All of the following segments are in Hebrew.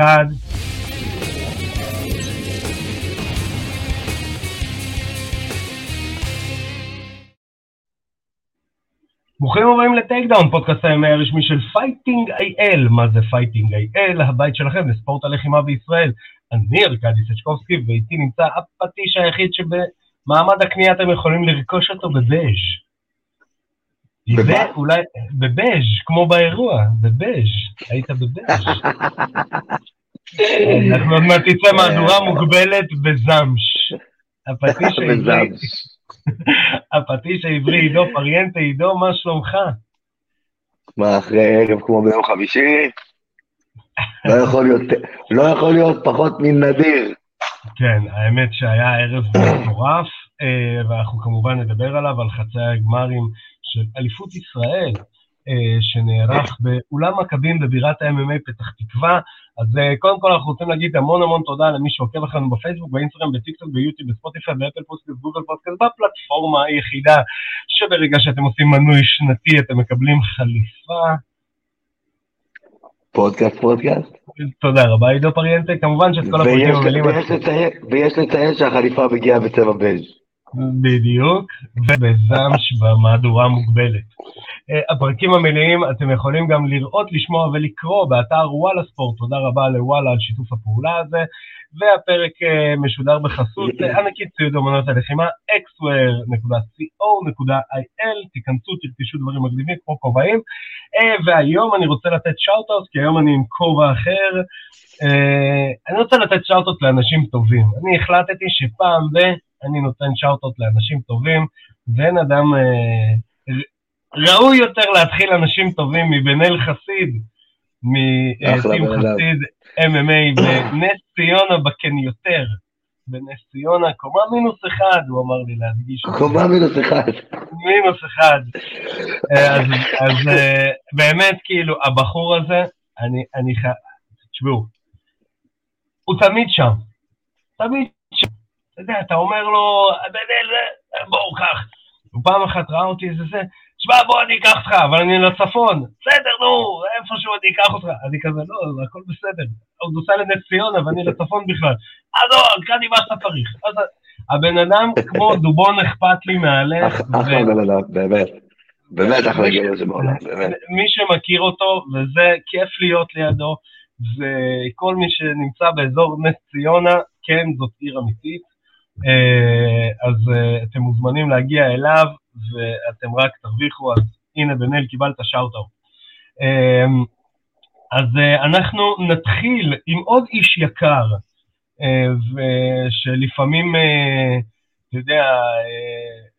אחד. ברוכים הבאים לטייק דאון, פודקאסט הימי הרשמי של פייטינג איי-אל. מה זה פייטינג איי-אל? הבית שלכם לספורט הלחימה בישראל. אני ארכדי סצ'קובסקי, ואיתי נמצא הפטיש היחיד שבמעמד הקנייה אתם יכולים לרכוש אותו בבז'. אולי, בבז', כמו באירוע, בבז', היית בבז'. אנחנו עוד מעט תצא מהדורה מוגבלת בזמש. הפטיש העברי. הפטיש העברי, עידו פריאנטה, עידו, מה שלומך? מה, אחרי ערב כמו ביום חמישי? לא יכול להיות, לא יכול להיות פחות מנדיר. כן, האמת שהיה ערב מטורף, אה, ואנחנו כמובן נדבר עליו, על חצי הגמרים של אליפות ישראל, אה, שנערך באולם מכבים בבירת ה-MMA פתח תקווה. אז אה, קודם כל אנחנו רוצים להגיד המון המון תודה למי שעוקב אחרינו בפייסבוק, באינסטגרם, בטיקטוק, ביוטיוב, בספוטיפיי, באפל פודקאסט, גוגל פודקאסט, בפלטפורמה היחידה שברגע שאתם עושים מנוי שנתי אתם מקבלים חליפה. פודקאסט, פודקאסט. תודה רבה, עידו פריאנטה. כמובן שאת כל הפרטים ויש- המלאים... ויש לציין שהחליפה מגיעה בצבע בז'. בדיוק, ובזמש במהדורה המוגבלת. אה, הפרקים המלאים אתם יכולים גם לראות, לשמוע ולקרוא באתר וואלה ספורט, תודה רבה לוואלה על שיתוף הפעולה הזה, והפרק אה, משודר בחסות ענקית ציוד אמנות הלחימה, xware.co.il, תיכנסו, תרכשו דברים מגניבים כמו כובעים, אה, והיום אני רוצה לתת שאוט-אוט, כי היום אני עם כובע אחר, אה, אני רוצה לתת shout-out לאנשים טובים. אני החלטתי שפעם ב... אני נותן shout-out לאנשים טובים, ואין אדם אה, ראוי יותר להתחיל אנשים טובים מבן אל חסיד, בן אדם. חסיד ה-MMA בנס ציונה בקניותר. בנס ציונה, קומה מינוס אחד, הוא אמר לי להדגיש. קומה מינוס אחד. מינוס אחד. אה, אז, אז אה, באמת, כאילו, הבחור הזה, אני, אני ח... תשמעו, הוא תמיד שם. תמיד. אתה יודע, אתה אומר לו, "בן-אל, אה, בואו, קח. הוא פעם אחת ראה אותי איזה זה, שמע, בוא אני אקח אותך, אבל אני לצפון. בסדר, נו, איפשהו אני אקח אותך. אני כזה, לא, הכל בסדר. הוא נוסע לנס ציונה ואני לצפון בכלל. אז לא, קראתי מה שאתה צריך. הבן אדם כמו דובון אכפת לי מהלב. אח- אחלה בן אדם, באמת. באמת אחלה גבר זה בעולם, באמת. מי שמכיר אותו, וזה כיף להיות לידו, וכל מי שנמצא באזור נס ציונה, כן, זאת עיר אמיתית. אה, אז אה, אתם מוזמנים להגיע אליו, ואתם רק תרוויחו, אז הנה בן אל קיבלת shout-out. אה, אז אנחנו נתחיל עם עוד איש יקר, ושלפעמים, אה, אתה יודע,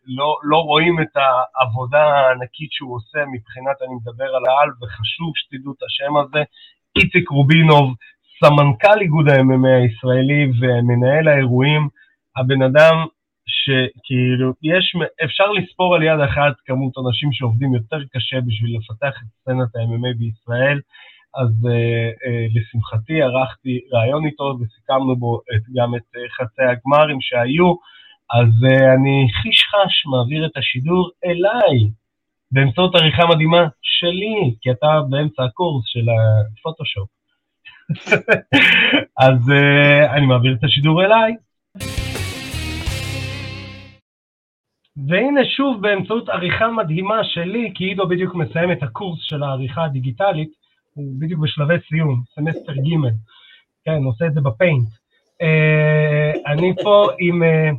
לא, לא רואים את העבודה הענקית שהוא עושה מבחינת, אני מדבר על העל, וחשוב שתדעו את השם הזה, איציק רובינוב, סמנכ"ל איגוד ה-MMA הישראלי ומנהל האירועים, הבן אדם שכאילו, יש, אפשר לספור על יד אחת כמות אנשים שעובדים יותר קשה בשביל לפתח את סצנת ה-MMA בישראל, אז uh, uh, לשמחתי ערכתי ראיון איתו וסיכמנו בו את, גם את uh, חצי הגמרים שהיו, אז uh, אני חיש חש מעביר את השידור אליי, באמצעות עריכה מדהימה שלי, כי אתה באמצע הקורס של הפוטושופ. אז uh, אני מעביר את השידור אליי. והנה שוב באמצעות עריכה מדהימה שלי, כי עידו בדיוק מסיים את הקורס של העריכה הדיגיטלית, הוא בדיוק בשלבי סיום, סמסטר ג', כן, עושה את זה בפיינט. Uh, אני פה עם uh,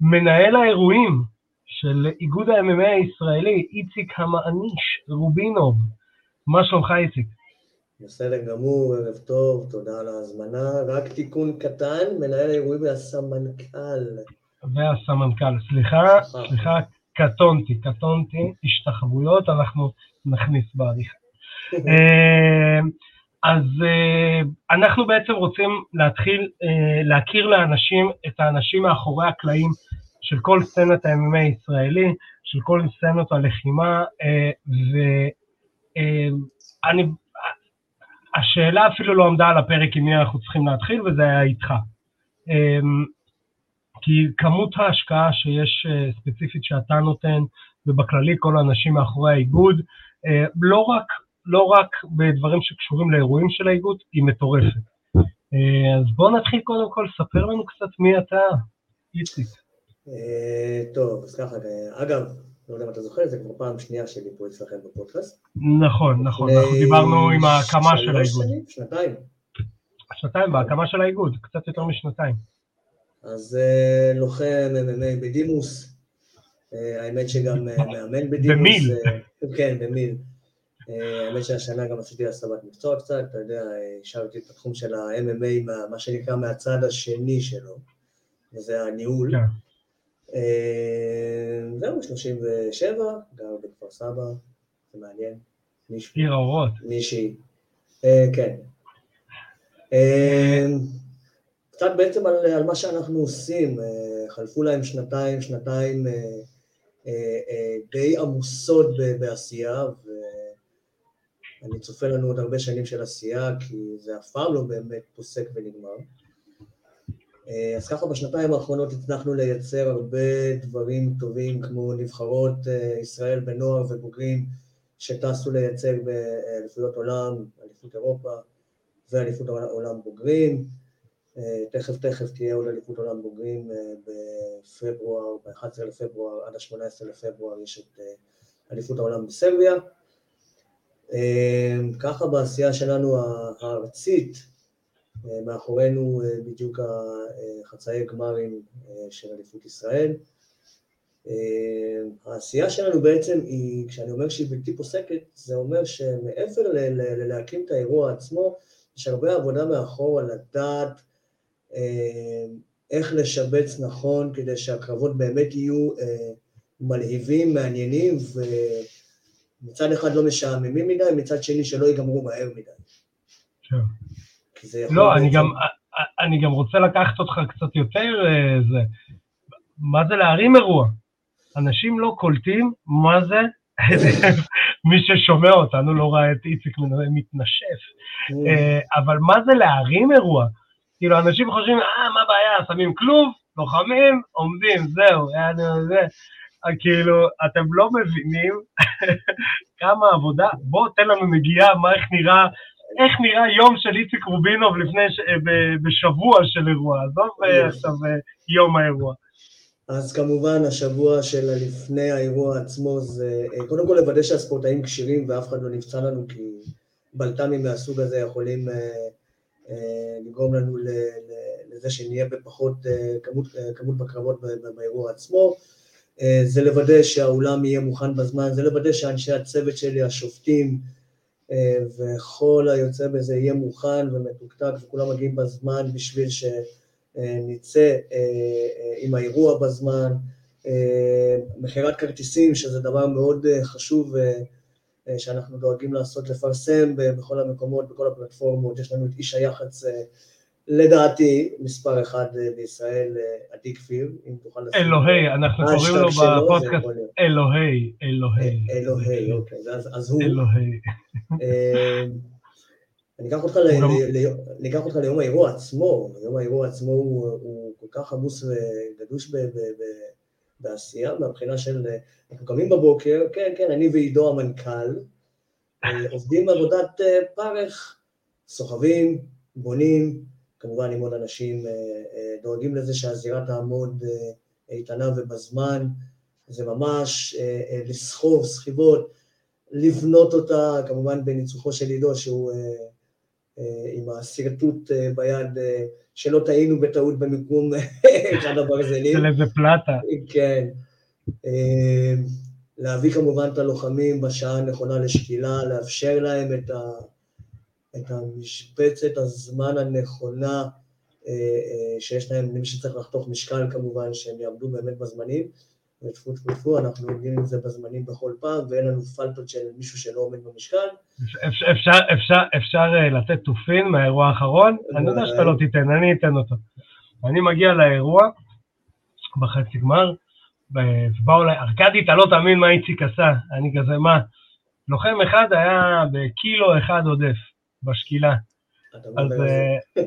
מנהל האירועים של איגוד ה-MMA הישראלי, איציק המעניש, רובינוב. מה שלומך איציק? בסדר גמור, ערב טוב, תודה על ההזמנה. רק תיקון קטן, מנהל האירועים והסמנכ"ל. והסמנכ"ל, סליחה, סליחה, קטונתי, קטונתי, השתחוויות, אנחנו נכניס בעריכה. אה, אז אה, אנחנו בעצם רוצים להתחיל אה, להכיר לאנשים את האנשים מאחורי הקלעים של כל סצנת ה-MMA הישראלי, של כל סצנות הלחימה, ואני, השאלה אפילו לא עמדה על הפרק עם מי אנחנו צריכים להתחיל, וזה היה איתך. כי כמות ההשקעה שיש אה, ספציפית שאתה נותן, ובכללי כל האנשים מאחורי האיגוד, אה, לא רק, לא רק בדברים שקשורים לאירועים של האיגוד, היא מטורפת. אה, אז בוא נתחיל קודם כל, ספר לנו קצת מי אתה, איציק. טוב, אז ככה, אגב, לא יודע אם אתה זוכר, זה כבר פעם שנייה שלי פה אצלכם בפודקאסט. נכון, נכון, אנחנו דיברנו עם ההקמה של האיגוד. שנתיים. שנתיים בהקמה של האיגוד, קצת יותר משנתיים. אז אה, לוחם MMA בדימוס, אה, האמת שגם אה, מאמן בדימוס. במיל. כן, במיל. האמת שהשנה גם עשיתי הסבת מקצוע קצת, אתה יודע, השארתי את התחום של ה-MMA, מה- שנקרא מהצד השני שלו, וזה הניהול. כן. זהו, 37, גר בכפר סבא, זה מעניין. עיר האורות. מישהי. כן. קצת בעצם על, על מה שאנחנו עושים, אה, חלפו להם שנתיים, שנתיים אה, אה, די עמוסות בעשייה, ואני צופה לנו עוד הרבה שנים של עשייה, כי זה אף פעם לא באמת פוסק ונגמר. אז ככה בשנתיים האחרונות הצלחנו לייצר הרבה דברים טובים, כמו נבחרות ישראל בנוער ובוגרים שטסו לייצג באליפויות עולם, אליפות אירופה ואליפות עולם בוגרים. אה, תכף תכף תהיה עוד אליפות עולם בוגרים אה, בפברואר, ב-11 לפברואר עד ה-18 לפברואר יש את אה, אליפות העולם בסרביה. ככה בעשייה שלנו הארצית, מאחורינו בדיוק החצאי גמרים של אליפות ישראל. העשייה שלנו בעצם היא, כשאני אומר שהיא בלתי פוסקת, זה אומר שמעבר ללהקים את האירוע עצמו, יש הרבה עבודה מאחור על לדעת אה, איך לשבץ נכון כדי שהקרבות באמת יהיו אה, מלהיבים, מעניינים, ומצד אחד לא משעממים מדי, מצד שני שלא ייגמרו מהר מדי. כן. לא, אני בעצם- גם, אני גם רוצה לקחת אותך קצת יותר, אה, זה, מה זה להרים אירוע? אנשים לא קולטים מה זה, מי ששומע אותנו לא ראה את איציק מתנשף, אה, אבל מה זה להרים אירוע? כאילו, אנשים חושבים, אה, מה הבעיה, שמים כלוב, לוחמים, עומדים, זהו, יענו, זה. אה, כאילו, אתם לא מבינים כמה עבודה, בוא תן לנו נגיעה, מה, איך נראה, איך נראה יום של איציק רובינוב לפני, ש... אה, בשבוע של אירוע, עזוב אה, עכשיו אה, יום האירוע. אז כמובן השבוע של לפני האירוע עצמו זה קודם כל לוודא שהספורטאים כשירים ואף אחד לא נפצע לנו כי בלת"מים מהסוג הזה יכולים לגרום לנו לזה שנהיה בפחות אה, כמות, אה, כמות בקרבות באירוע עצמו. אה, זה לוודא שהאולם יהיה מוכן בזמן, זה לוודא שאנשי הצוות שלי, השופטים אה, וכל היוצא בזה יהיה מוכן ומתוקתק וכולם מגיעים בזמן בשביל ש... אה, נצא אה, אה, עם האירוע בזמן, אה, מכירת כרטיסים, שזה דבר מאוד אה, חשוב אה, אה, שאנחנו דואגים לעשות, לפרסם בכל המקומות, בכל הפלטפורמות, יש לנו את איש היח"צ, אה, לדעתי, מספר אחד אה, בישראל, אה, עדי כפיר, אם תוכל לשים... אלוהי, אנחנו קוראים לו בפודקאסט. אלוהי, אלוהי. אה, אלוהי, אוקיי, אז הוא... אלוהי. אה, אני אקח אותך, ליום האירוע עצמו, יום האירוע עצמו הוא, כל כך עמוס וגדוש בעשייה, מהבחינה של, אנחנו קמים בבוקר, כן, כן, אני ועידו המנכ"ל, אה, עובדים עבודת אה, פרך, סוחבים, בונים, כמובן עם עוד אנשים, אה, אה, דואגים לזה שהזירה תעמוד אה, איתנה ובזמן, זה ממש אה, אה, לסחוב סחיבות, לבנות אותה, כמובן בניצוחו של עידו, שהוא אה, אה, עם השרטוט אה, ביד, אה, שלא טעינו בטעות במיקום אחד הברזלים. של איזה פלטה. כן. אה, להביא כמובן את הלוחמים בשעה הנכונה לשקילה, לאפשר להם את, ה, את המשבצת הזמן הנכונה אה, אה, שיש להם, למי שצריך לחתוך משקל כמובן, שהם יעמדו באמת בזמנים. וטפו טפו טפו, אנחנו עומדים עם זה בזמנים בכל פעם, ואין לנו פלטות של מישהו שלא עומד במשקל. אפשר, אפשר, אפשר, אפשר אה, לתת תופין מהאירוע האחרון? אני יודע שאתה לא תיתן, אני אתן אותו. אני מגיע לאירוע, בחצי גמר, ובאו אליי, ארכדי, אתה לא תאמין מה איציק עשה. אני כזה, מה? לוחם אחד היה בקילו אחד עודף, בשקילה. אתה אז. אה,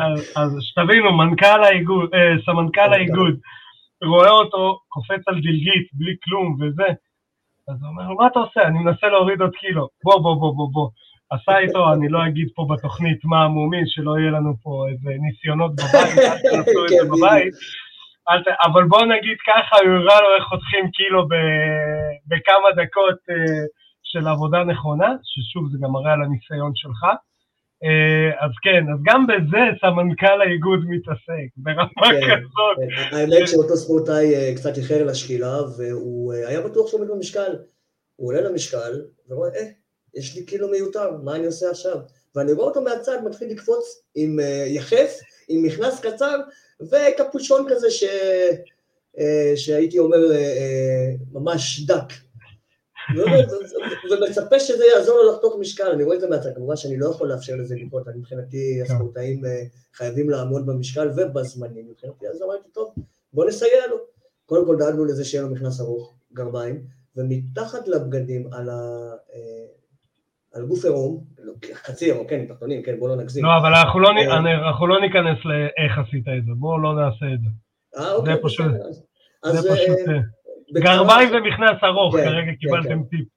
אז- שתבינו, מנכ"ל האיגוד, אה, סמנכ"ל האיגוד, רואה אותו קופץ על דלגית, בלי כלום וזה, אז הוא אומר לו, מה אתה עושה? אני מנסה להוריד עוד קילו. בוא, בוא, בוא, בוא, בוא. עשה איתו, אני לא אגיד פה בתוכנית מה המומים, שלא יהיה לנו פה איזה ניסיונות בבית, אל תעשו את זה כן, בבית. אבל בוא נגיד ככה, הוא הראה לו איך חותכים קילו. בכמה דקות אה, של עבודה נכונה, ששוב, זה גם מראה על הניסיון שלך. אה, אז כן, אז גם בזה סמנכ"ל האיגוד מתעסק, ברמה כן. כזאת. האמת שאותו ספורטאי אה, קצת איחר לשקילה, והוא אה, היה בטוח שהוא עומד במשקל. הוא עולה למשקל, ורואה, אה, יש לי קילו מיותר, מה אני עושה עכשיו? ואני רואה אותו מהצד מתחיל לקפוץ עם יחף, עם מכנס קצר, וקפוצ'ון כזה ש... שהייתי אומר ממש דק. ו- ומצפה שזה יעזור לו לחתוך משקל, אני רואה את זה מהצד, כמובן שאני לא יכול לאפשר לזה לקרות, אני מבחינתי הספורטאים אה, חייבים לעמוד במשקל ובזמנים מבחינתי, אז אמרתי, טוב, בוא נסייע לו. קודם כל דאגנו לזה שיהיה לו מכנס ארוך, גרביים, ומתחת לבגדים על, ה, אה, על גוף עירום, לא, חצי עירום, כן, תחתונים, כן, בוא לא נגזים. לא, אבל אנחנו לא, אה. אנחנו לא ניכנס לאיך עשית את זה, בואו לא נעשה את זה. אה, אוקיי, זה פשוט- זה פשוט... אה, אה, גרביים ומכנס ארוך, כן, כרגע כן, קיבלתם כן. טיפ.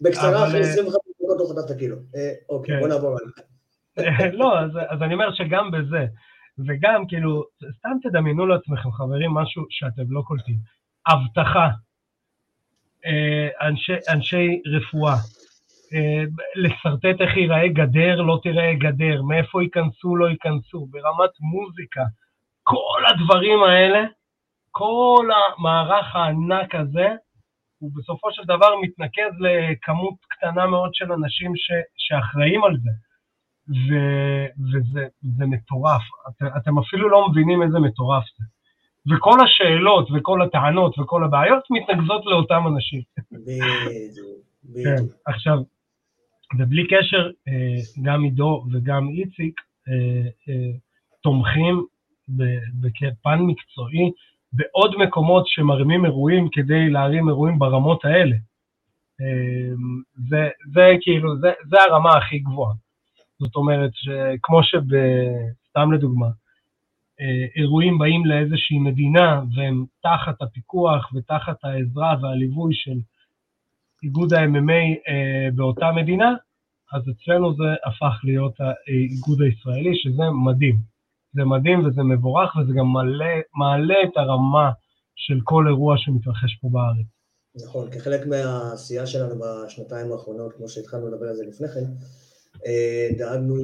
בקצרה, אחרי אה, 25 דקות הוא חתך את הקילו. אה, אוקיי. בוא נעבור הלאה. לא, אז, אז אני אומר שגם בזה, וגם כאילו, סתם תדמיינו לעצמכם, חברים, משהו שאתם לא קולטים. אבטחה, אה, אנשי, אנשי רפואה, אה, לשרטט איך ייראה גדר, לא תיראה גדר, מאיפה ייכנסו, לא ייכנסו, ברמת מוזיקה, כל הדברים האלה, כל המערך הענק הזה, הוא בסופו של דבר מתנקז לכמות קטנה מאוד של אנשים ש, שאחראים על זה. ו, וזה זה מטורף, את, אתם אפילו לא מבינים איזה מטורף זה. וכל השאלות וכל הטענות וכל הבעיות מתנקזות לאותם אנשים. בדיוק, כן. עכשיו, ובלי קשר, אה, גם עידו וגם איציק אה, אה, תומכים בפן מקצועי בעוד מקומות שמרימים אירועים כדי להרים אירועים ברמות האלה. אה, זה, זה כאילו, זה, זה הרמה הכי גבוהה. זאת אומרת, שכמו. סתם לדוגמה, אה, אירועים באים לאיזושהי מדינה והם תחת הפיקוח ותחת העזרה והליווי של איגוד ה-MMA אה, באותה מדינה, אז אצלנו זה הפך להיות האיגוד הישראלי, שזה מדהים. זה מדהים וזה מבורך וזה גם מעלה, מעלה את הרמה של כל אירוע שמתרחש פה בארץ. נכון, כחלק מהעשייה שלנו בשנתיים האחרונות, כמו שהתחלנו לדבר על זה לפני כן, אה, דאגנו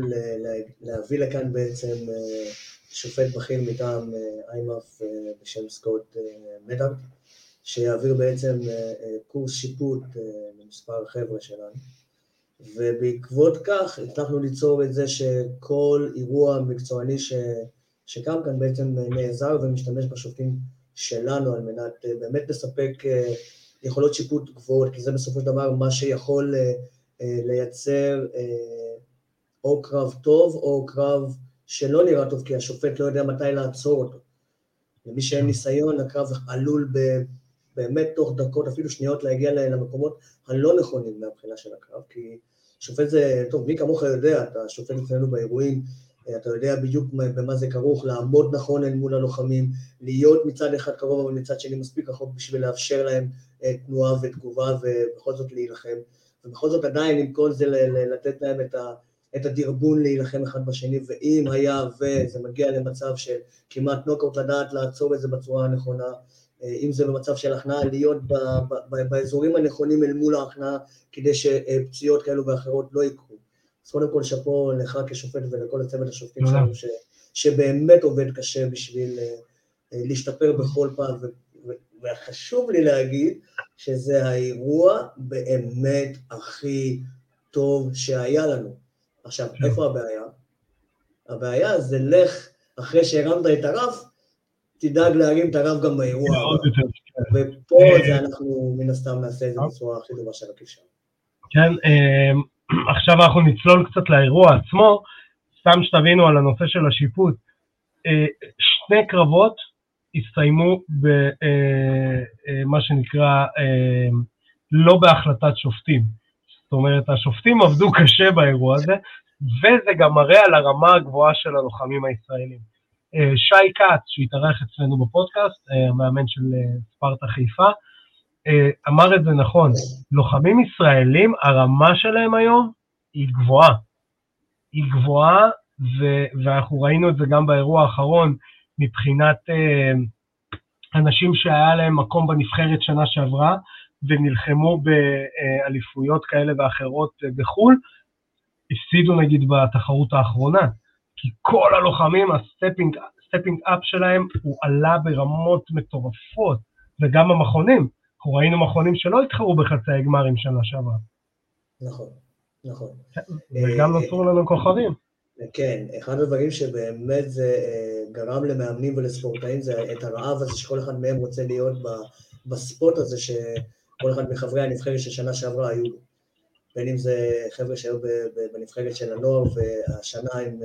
להביא לכאן בעצם אה, שופט בכיר מטעם אה, איימאף בשם סקוט מדארד, שיעביר בעצם קורס שיפוט למספר חבר'ה שלנו. ובעקבות כך הצלחנו ליצור את זה שכל אירוע מקצועני ש, שקם כאן בעצם נעזר ומשתמש בשופטים שלנו על מנת אה, באמת לספק אה, יכולות שיפוט גבוהות, כי זה בסופו של דבר מה שיכול אה, לייצר או קרב טוב או קרב שלא נראה טוב, כי השופט לא יודע מתי לעצור אותו. למי שאין ניסיון, הקרב עלול באמת תוך דקות, אפילו שניות, להגיע למקומות הלא נכונים מהבחינה של הקרב, כי שופט זה, טוב, מי כמוך יודע, אתה שופט אצלנו באירועים, אה, אתה יודע בדיוק מה- במה זה כרוך, לעמוד נכון אל מול הלוחמים, להיות מצד אחד קרוב, אבל מצד שני מספיק רחוק בשביל לאפשר להם אה, תנועה ותגובה ובכל זאת להילחם. ובכל זאת עדיין עם כל זה לתת להם את, ה, את הדרבון להילחם אחד בשני, ואם היה וזה מגיע למצב של כמעט נוקאוט לדעת לעצור את זה בצורה הנכונה, אם זה במצב של הכנעה, להיות ב, ב, ב, באזורים הנכונים אל מול ההכנעה, כדי שפציעות כאלו ואחרות לא יקרו. אז קודם כל שאפו לך כשופט ולכל הצוות השופטים. שלנו, ש, שבאמת עובד קשה בשביל אה, אה, להשתפר בכל פעם, וחשוב לי להגיד שזה האירוע באמת הכי טוב שהיה לנו. עכשיו, כן. איפה הבעיה? הבעיה זה לך, אחרי שהרמת את הרף, תדאג להרים את הרף גם באירוע הבא. ופה זה אנחנו מן הסתם נעשה את זה בצורה הכי טובה שרק אפשר. כן, אה, עכשיו אנחנו נצלול קצת לאירוע עצמו, סתם שתבינו על הנושא של השיפוט. אה, שני קרבות הסתיימו במה שנקרא אה, לא בהחלטת שופטים. זאת אומרת, השופטים עבדו קשה באירוע הזה, וזה גם מראה על הרמה הגבוהה של הלוחמים הישראלים. אה, שי כץ, שהתארח אצלנו בפודקאסט, אה, המאמן של אה, ספרטה חיפה, אמר את זה נכון, לוחמים ישראלים, הרמה שלהם היום היא גבוהה. היא גבוהה, ו- ואנחנו ראינו את זה גם באירוע האחרון, מבחינת אנשים שהיה להם מקום בנבחרת שנה שעברה, ונלחמו באליפויות כאלה ואחרות בחו"ל, הפסידו נגיד בתחרות האחרונה. כי כל הלוחמים, ה stepping up שלהם, הוא עלה ברמות מטורפות, וגם המכונים. אנחנו ראינו מכונים שלא התחרו בחצי הגמרים שנה שעברה. נכון, נכון. וגם אה, נוצרו לנו כוכבים. כן, אחד הדברים שבאמת זה אה, גרם למאמנים ולספורטאים זה את הרעב הזה שכל אחד מהם רוצה להיות בספורט הזה שכל אחד מחברי הנבחרת של שנה שעברה היו. בין אם זה חבר'ה שהיו בנבחרת של הנוער והשנה הם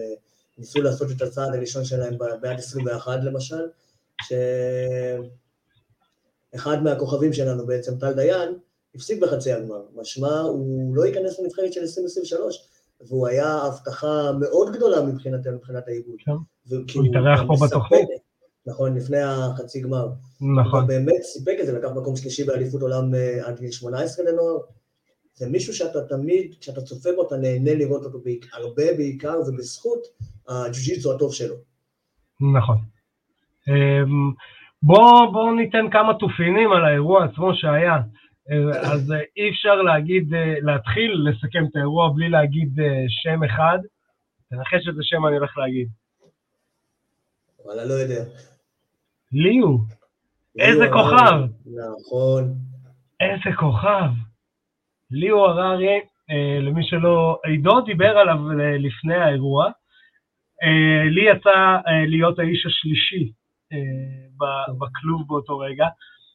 ניסו לעשות את הצעד הראשון שלהם בעד 21 למשל, שאחד מהכוכבים שלנו בעצם, טל דיין, הפסיק בחצי הגמר, משמע הוא לא ייכנס לנבחרת של 2023, והוא היה הבטחה מאוד גדולה מבחינתנו, מבחינת האיגוד. כן, הוא התארח פה בתוכנית. נכון, לפני החצי גמר. נכון. הוא באמת סיפק את זה, לקח מקום שלישי באליפות עולם אה, עד גיל 18 לנוער. זה מישהו שאתה תמיד, כשאתה צופה בו, אתה נהנה לראות אותו הרבה בעיקר ובזכות הג'ו-ג'יצו הטוב שלו. נכון. אמ, בואו בוא ניתן כמה תופינים על האירוע עצמו שהיה. אה, אז אה, אי אפשר להגיד, אה, להתחיל לסכם את האירוע בלי להגיד שם אחד. תנחש איזה שם אני הולך להגיד. וואלה, לא יודע. ליהו. איזה כוכב. נכון. איזה כוכב. ליהו הררי, למי שלא, עידו דיבר עליו לפני האירוע. לי יצא להיות האיש השלישי בכלוב באותו רגע.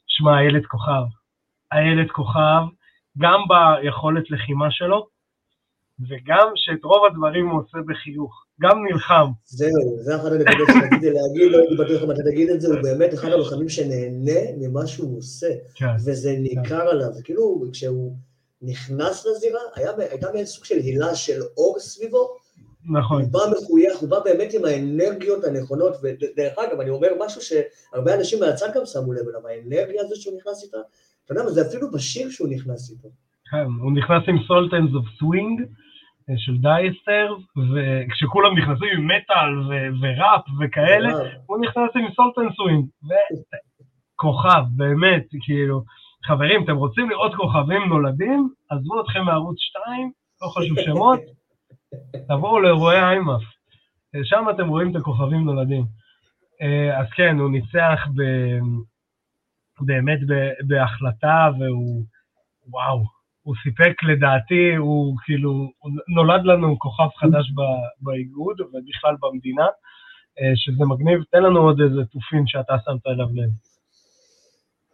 שמע, הילד כוכב. איילת כוכב, גם ביכולת לחימה שלו, וגם שאת רוב הדברים הוא עושה בחיוך, גם נלחם. זהו, זה אחת הנקודות שרציתי להגיד, לא הייתי בטוח אם אתה תגיד את זה, הוא באמת אחד הלוחמים שנהנה ממה שהוא עושה, כן, וזה. ניכר כן. עליו, וכאילו כשהוא נכנס לזירה, היה, הייתה מעין סוג של הילה של אור סביבו, נכון. הוא בא מחוייך, הוא בא באמת עם האנרגיות הנכונות, ודרך אגב, אני אומר משהו שהרבה אנשים מהצד גם שמו לב אליו, האנרגיה הזו שהוא נכנס איתה, אתה יודע מה, זה אפילו בשיר שהוא נכנס איתו. כן, הוא נכנס עם Sultans of Swing של דייר סטרייטס, וכשכולם נכנסים עם מטאל וראפ וכאלה, הוא נכנס עם Sultans Swing, וכוכב, באמת, כאילו, חברים, אתם רוצים לראות כוכבים נולדים? עזבו אתכם מערוץ 2, לא חשוב שמות, תבואו לאירועי איימאף, שם אתם רואים את הכוכבים נולדים. אה, אז כן, הוא ניצח ב... באמת בהחלטה, והוא, וואו, הוא סיפק לדעתי, הוא כאילו, נולד לנו כוכב חדש באיגוד ובכלל במדינה, אה, שזה מגניב. תן לנו עוד איזה תופין שאתה שמת אליו לב.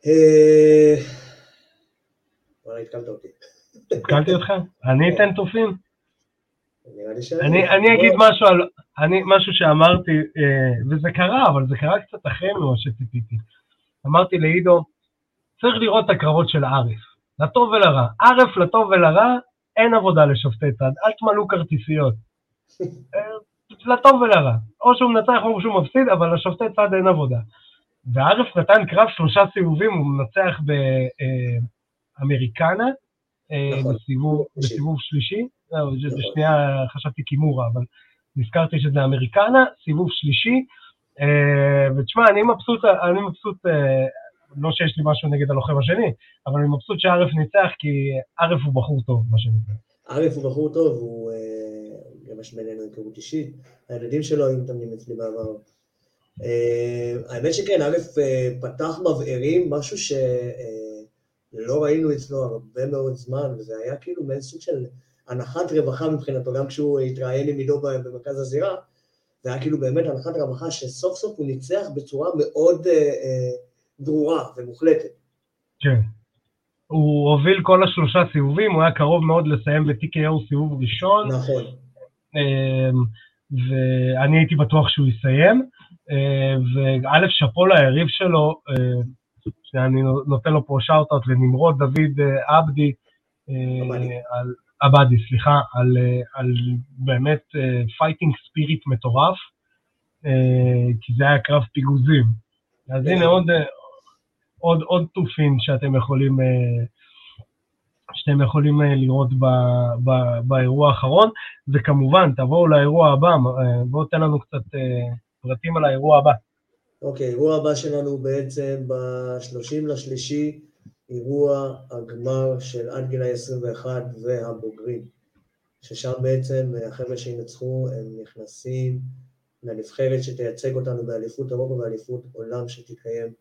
אה, וואלה, התקלת אותי. התקלתי אותך? אני אתן תופין? אני, אני אגיד משהו על, אני, משהו שאמרתי, אה, וזה קרה, אבל זה קרה קצת אחרי ממה שציפיתי. אמרתי לעידו, צריך לראות את הקרבות של ערף, לטוב ולרע. ערף, לטוב ולרע, אין עבודה לשופטי צד, אל תמלאו כרטיסיות. אה, לטוב ולרע. או שהוא מנצח או שהוא מפסיד, אבל לשופטי צד אין עבודה. וערף נתן קרב שלושה סיבובים, הוא מנצח באמריקנה, אה, נכון. בסיבוב, בסיבוב שלישי, נכון. שנייה חשבתי קימורה, אבל נזכרתי שזה אמריקנה, סיבוב שלישי, אה, ותשמע, אני מבסוט, אני מבסוט, אה, לא שיש לי משהו נגד הלוחם השני, אבל אני מבסוט שערף ניצח, כי ערף הוא בחור טוב, מה שנקרא. ערף הוא בחור טוב, הוא אה, גם יש בינינו היכרות אישית, הילדים שלו היו מתאמנים אצלי בעבר. האמת שכן, ערף פתח מבערים, משהו שלא ראינו אצלו הרבה מאוד זמן, וזה היה כאילו מעין סוג של הנחת רווחה מבחינתו, גם כשהוא התראיין עם עידו במרכז הזירה, זה היה כאילו באמת הנחת רווחה שסוף סוף הוא ניצח בצורה מאוד אה, אה, ברורה ומוחלטת. כן. הוא הוביל כל השלושה סיבובים, הוא היה קרוב מאוד לסיים ב-TKO סיבוב ראשון. נכון. אה, ואני הייתי בטוח שהוא יסיים. אה, וא', שאפו ליריב שלו, אה, שאני נותן לו פה shout-out לנמרוד דוד אה, עבדי, על, עבאדי, סליחה, על, על באמת fighting spirit מטורף, כי זה היה קרב פיגוזים. אז הנה עוד, עוד, עוד תופין שאתם יכולים, שאתם יכולים לראות ב, ב, באירוע האחרון, וכמובן, תבואו לאירוע הבא, בואו תן לנו קצת פרטים על האירוע הבא. אוקיי, האירוע הבא שלנו בעצם ב-30 לשלישי, אירוע הגמר של עד גילי 21 והבוגרים, ששם בעצם החבר'ה שינצחו הם נכנסים לנבחרת שתייצג אותנו באליפות אירופה ואליפות עולם שתתקיים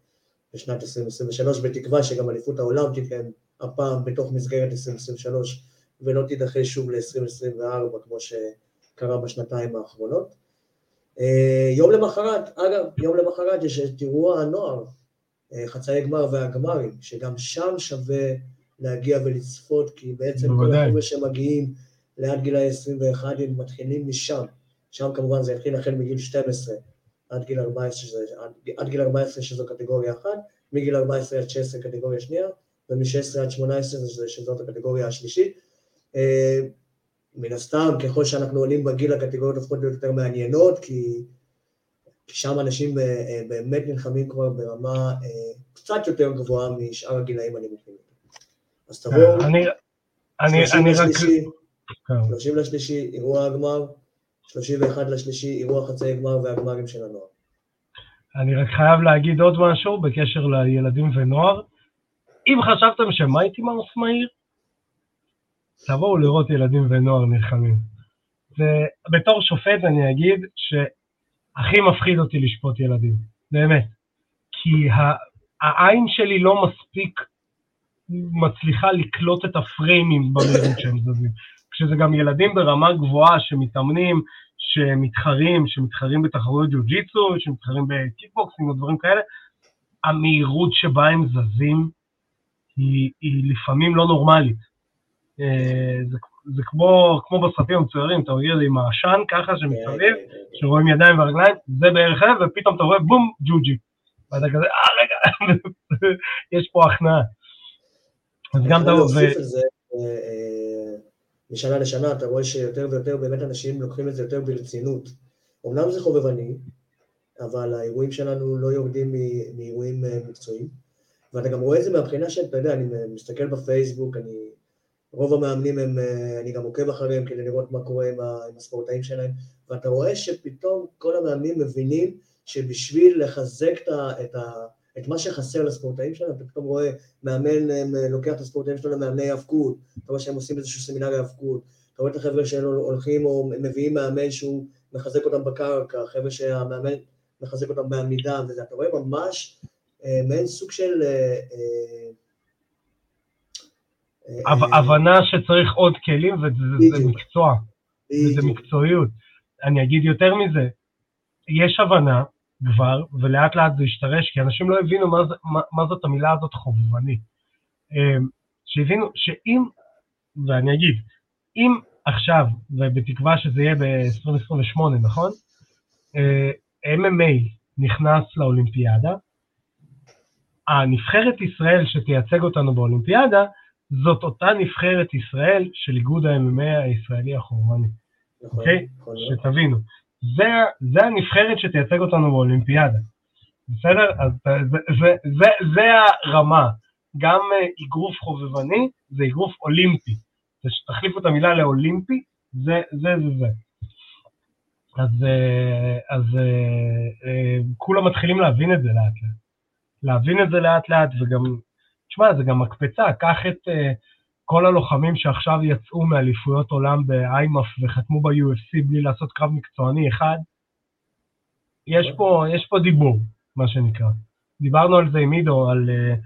בשנת 2023, בתקווה שגם אליפות העולם תתקיים הפעם בתוך מסגרת 2023 ולא תידחה שוב ל-2024 כמו שקרה בשנתיים האחרונות. אה, יום למחרת, אגב, יום למחרת יש את אירוע הנוער, אה, חצאי גמר והגמרים, שגם שם שווה להגיע ולצפות, כי בעצם כל החבר'ה שמגיעים לעד גילי 21 הם מתחילים משם. שם כמובן זה התחיל החל מגיל 12 עד גיל 14, שזה, עד, עד גיל 14 שזו קטגוריה אחת, מגיל 14 עד 16 קטגוריה שנייה, ומ-16 עד 18 שזאת הקטגוריה השלישית. אה, מן הסתם, ככל שאנחנו עולים בגיל, הקטגוריות הופכות להיות יותר מעניינות, כי, כי שם אנשים אה, אה, באמת נלחמים כבר ברמה קצת יותר גבוהה משאר הגילאים הנמוכים. אז תבואו, 30 לשלישי, 30 לשלישי, אירוע הגמר, 31 לשלישי, אירוע חצאי גמר והגמרים של הנוער. אני רק חייב להגיד עוד משהו בקשר לילדים ונוער. אם חשבתם שמייטי מאוס מהיר, תבואו לראות ילדים ונוער נלחמים. ובתור שופט אני אגיד שהכי מפחיד אותי לשפוט ילדים, באמת. כי העין שלי לא מספיק מצליחה לקלוט את הפריימים במהירות שהם זזים. כשזה גם ילדים ברמה גבוהה שמתאמנים, שמתחרים, שמתחרים בתחרויות ג'ו-ג'יצו, שמתחרים בקיקבוקסינג או דברים כאלה, המהירות שבה הם זזים היא, היא לפעמים לא נורמלית. אה, זה, זה כמו, כמו בסרטים המצוירים, אתה רואה עם העשן ככה שמסביב, כן, כן, כן. שרואים ידיים ורגליים, זה בערך זה, ופתאום אתה רואה בום, ג'ו-ג'י. ואתה כזה, אה, רגע, יש פה הכנעה. אז גם אתה... אה, אה, משנה לשנה אתה רואה שיותר ויותר באמת אנשים לוקחים את זה יותר ברצינות. אמנם זה חובבני, אבל האירועים שלנו לא יורדים מאירועים מקצועיים, ואתה גם רואה את זה מהבחינה שאתה יודע, אני מסתכל בפייסבוק, אני רוב המאמנים הם, אה, אני גם עוקב אחריהם כדי לראות מה קורה עם, הספורטאים שלהם, ואתה רואה שפתאום כל המאמנים מבינים שבשביל לחזק את, את, את מה שחסר לספורטאים שלהם, אתה פתאום רואה מאמן אה, לוקח את הספורטאים שלו למאמני האבקות, אתה רואה שהם עושים איזשהו סמינר האבקות, אתה רואה את החבר'ה שלו הולכים או מביאים מאמן שהוא מחזק אותם בקרקע, חבר'ה שהמאמן מחזק אותם בעמידה וזה, אתה רואה ממש אה, מעין סוג של הבנה שצריך עוד כלים וזה מקצוע, וזה מקצועיות. אני אגיד יותר מזה, יש הבנה כבר, ולאט לאט זה ישתרש, כי אנשים לא הבינו מה, מה, מה זאת המילה הזאת חובבני. אמ, שהבינו שאם, ואני אגיד, אם עכשיו, ובתקווה שזה יהיה ב-2028, נכון? אה, MMA נכנס לאולימפיאדה, הנבחרת ישראל שתייצג אותנו באולימפיאדה, זאת אותה נבחרת ישראל של איגוד ה-MMA הישראלי החורמני. נכון, אוקיי? שתבינו. זה, זה הנבחרת שתייצג אותנו באולימפיאדה. בסדר? אז זה, זה, זה, זה הרמה. גם אה, אגרוף חובבני זה אגרוף אולימפי. תחליפו את המילה לאולימפי, זה זה זה זה. אז, אה, אז אה, כולם מתחילים להבין את זה לאט לאט. להבין את זה לאט לאט וגם תשמע, זה גם מקפצה, קח את uh, כל הלוחמים שעכשיו יצאו מאליפויות עולם באיימאף וחתמו ב-UFC בלי לעשות קרב מקצועני אחד, יש פה, יש פה דיבור, מה שנקרא. דיברנו על זה עם עידו, על, uh,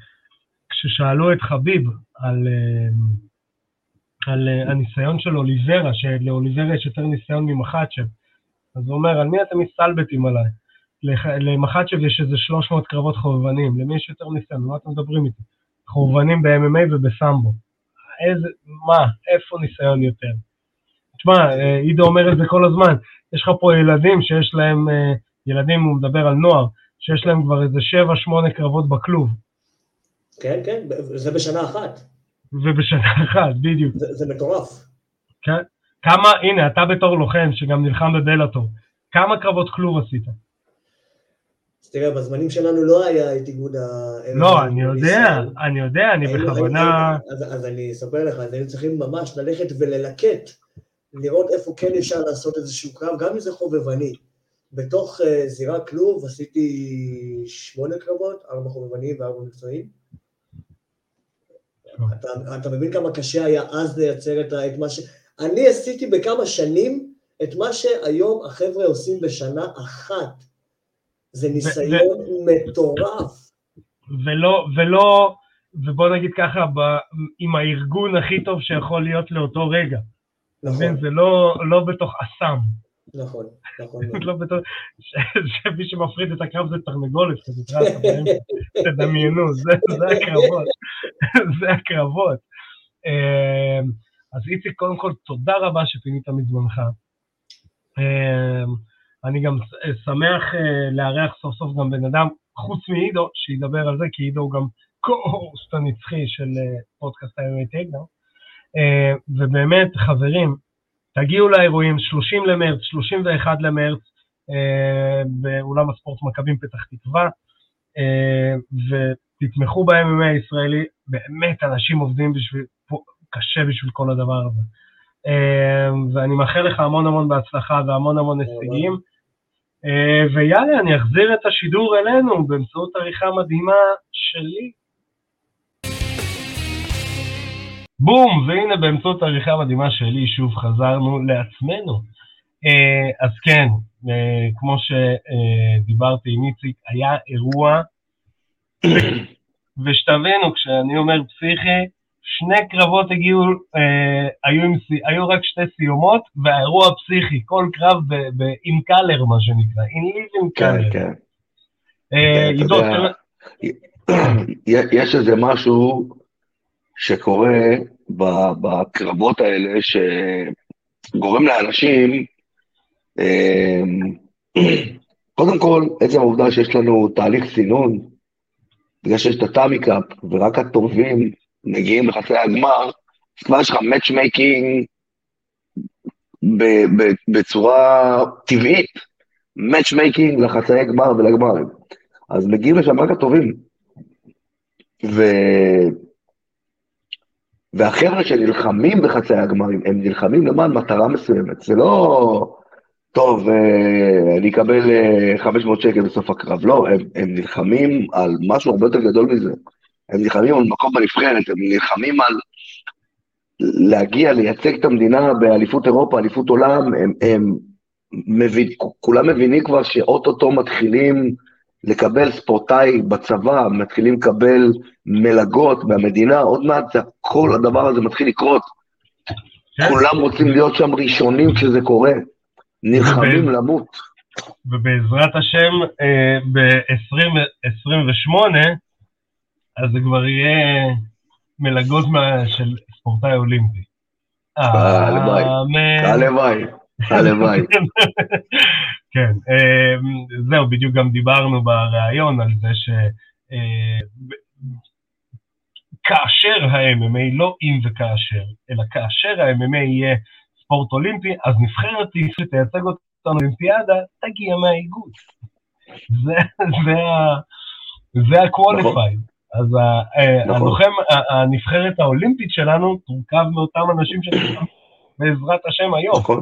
כששאלו את חביב על, uh, על uh, הניסיון של אוליברה, שלאוליברה יש יותר ניסיון ממחצ'ב, אז הוא אומר, על מי אתם מסתלבטים עליי? למחצ'ב יש איזה 300 קרבות חובבנים, למי יש יותר ניסיון? מה אתם מדברים איתי? חורבנים ב-MMA ובסמבו. איזה, מה, איפה ניסיון יותר? תשמע, אה, עידו אומר את זה כל הזמן, יש לך פה ילדים שיש להם, אה, ילדים, הוא מדבר על נוער, שיש להם כבר איזה 7-8 קרבות בכלוב. כן, כן, זה בשנה אחת. ובשנה אחת, בדיוק. זה, זה מטורף. כן. כמה, הנה, אתה בתור לוחם שגם נלחם בבלאטור, כמה קרבות כלוב עשית? אז תראה, בזמנים שלנו לא היה את איגוד ה... לא, אני יודע, אני יודע, אני בכוונה... אז אני אספר לך, אז היינו צריכים ממש ללכת וללקט, לראות איפה כן אפשר לעשות איזשהו קרב, גם אם זה חובבני. בתוך uh, זירה כלוב עשיתי שמונה קרבות, ארבע חובבניים וארבע מקצועיים. אתה, אתה מבין כמה קשה היה אז לייצר את, את מה ש... אני עשיתי בכמה שנים את מה שהיום החבר'ה עושים בשנה אחת. זה ניסיון מטורף. ולא, ולא, ובוא נגיד ככה, ב, עם הארגון הכי טוב שיכול להיות לאותו רגע. נכון. זה לא, לא בתוך אסם. נכון, נכון. לא בתור, שמי שמפריד את הקרב זה תרנגולת, תדמיינו, זה הקרבות, זה הקרבות. אמ, אז איציק, קודם כל, תודה רבה שפינית מזמנך. אני גם שמח אה, לארח סוף סוף גם בן אדם, חוץ מעידו, שידבר על זה, כי עידו הוא גם co-host הנצחי של אה, פודקאסט ה-MMA טייקדאון. אה, ובאמת, חברים, תגיעו לאירועים, 30 למרץ, 31 למרץ, אה, באולם הספורט מכבים פתח תקווה, אה, ותתמכו ב-MMA הישראלי, באמת אנשים עובדים בשביל, קשה בשביל כל הדבר הזה. אה, ואני מאחל לך המון המון בהצלחה והמון המון הישגים. אה, ויאללה, אני אחזיר את השידור אלינו באמצעות עריכה מדהימה שלי. בום, והנה באמצעות העריכה המדהימה שלי, שוב חזרנו לעצמנו. Uh, אז כן, uh, כמו שדיברתי עם איציק, היה אירוע, ושתבינו, כשאני אומר פסיכי, שני קרבות הגיעו, uh, היו, עם, היו רק שתי סיומות, והאירוע פסיכי, כל קרב ב, ב, עם קלר, מה שנקרא, עם ליב עם קלר. כן, כן. יש איזה משהו שקורה בקרבות האלה, שגורם לאנשים, אמ, קודם כל, עצם העובדה שיש לנו תהליך סינון, בגלל שיש את הטאטמי קאפ, ורק הטובים מגיעים לחצי הגמר, אז כבר יש לך matchmaking בצורה טבעית, matchmaking לחצאי גמר ולגמרים. אז מגיעים לשם רק הטובים. ו... והחבר'ה שנלחמים בחצי הגמרים, הם נלחמים למען מטרה מסוימת. זה לא, טוב, אה, אני אקבל 500 אה, שקל בסוף הקרב. לא, הם, הם נלחמים על משהו הרבה יותר גדול מזה. הם נלחמים על מקום בנבחרת, הם נלחמים על להגיע, לייצג את המדינה באליפות אירופה, אליפות עולם, הם, הם מבין, כולם מבינים כבר שאו-טו-טו מתחילים לקבל ספורטאי בצבא, מתחילים לקבל מלגות מהמדינה, עוד מעט כל הדבר הזה מתחיל לקרות. כן. כולם רוצים להיות שם ראשונים כשזה קורה, נלחמים למות. ובעזרת השם, אה, ב-2028, אז זה כבר יהיה מלגות של ספורטאי אולימפי. הלוואי, הלוואי. הלוואי. כן, אמ, זהו, בדיוק גם דיברנו בריאיון על זה ש... אה, כאשר ה-MMA, לא אם וכאשר, אלא כאשר ה-MMA יהיה ספורט אולימפי, אז נבחרת שתייצג אותנו באולימפיאדה, תגיע מהאיגוד. זה, זה, זה ה-qualified. נכון. אז אה, נכון. הלוחם, הנבחרת האולימפית שלנו תורכב מאותם אנשים שנלחמים בעזרת השם היום. נכון.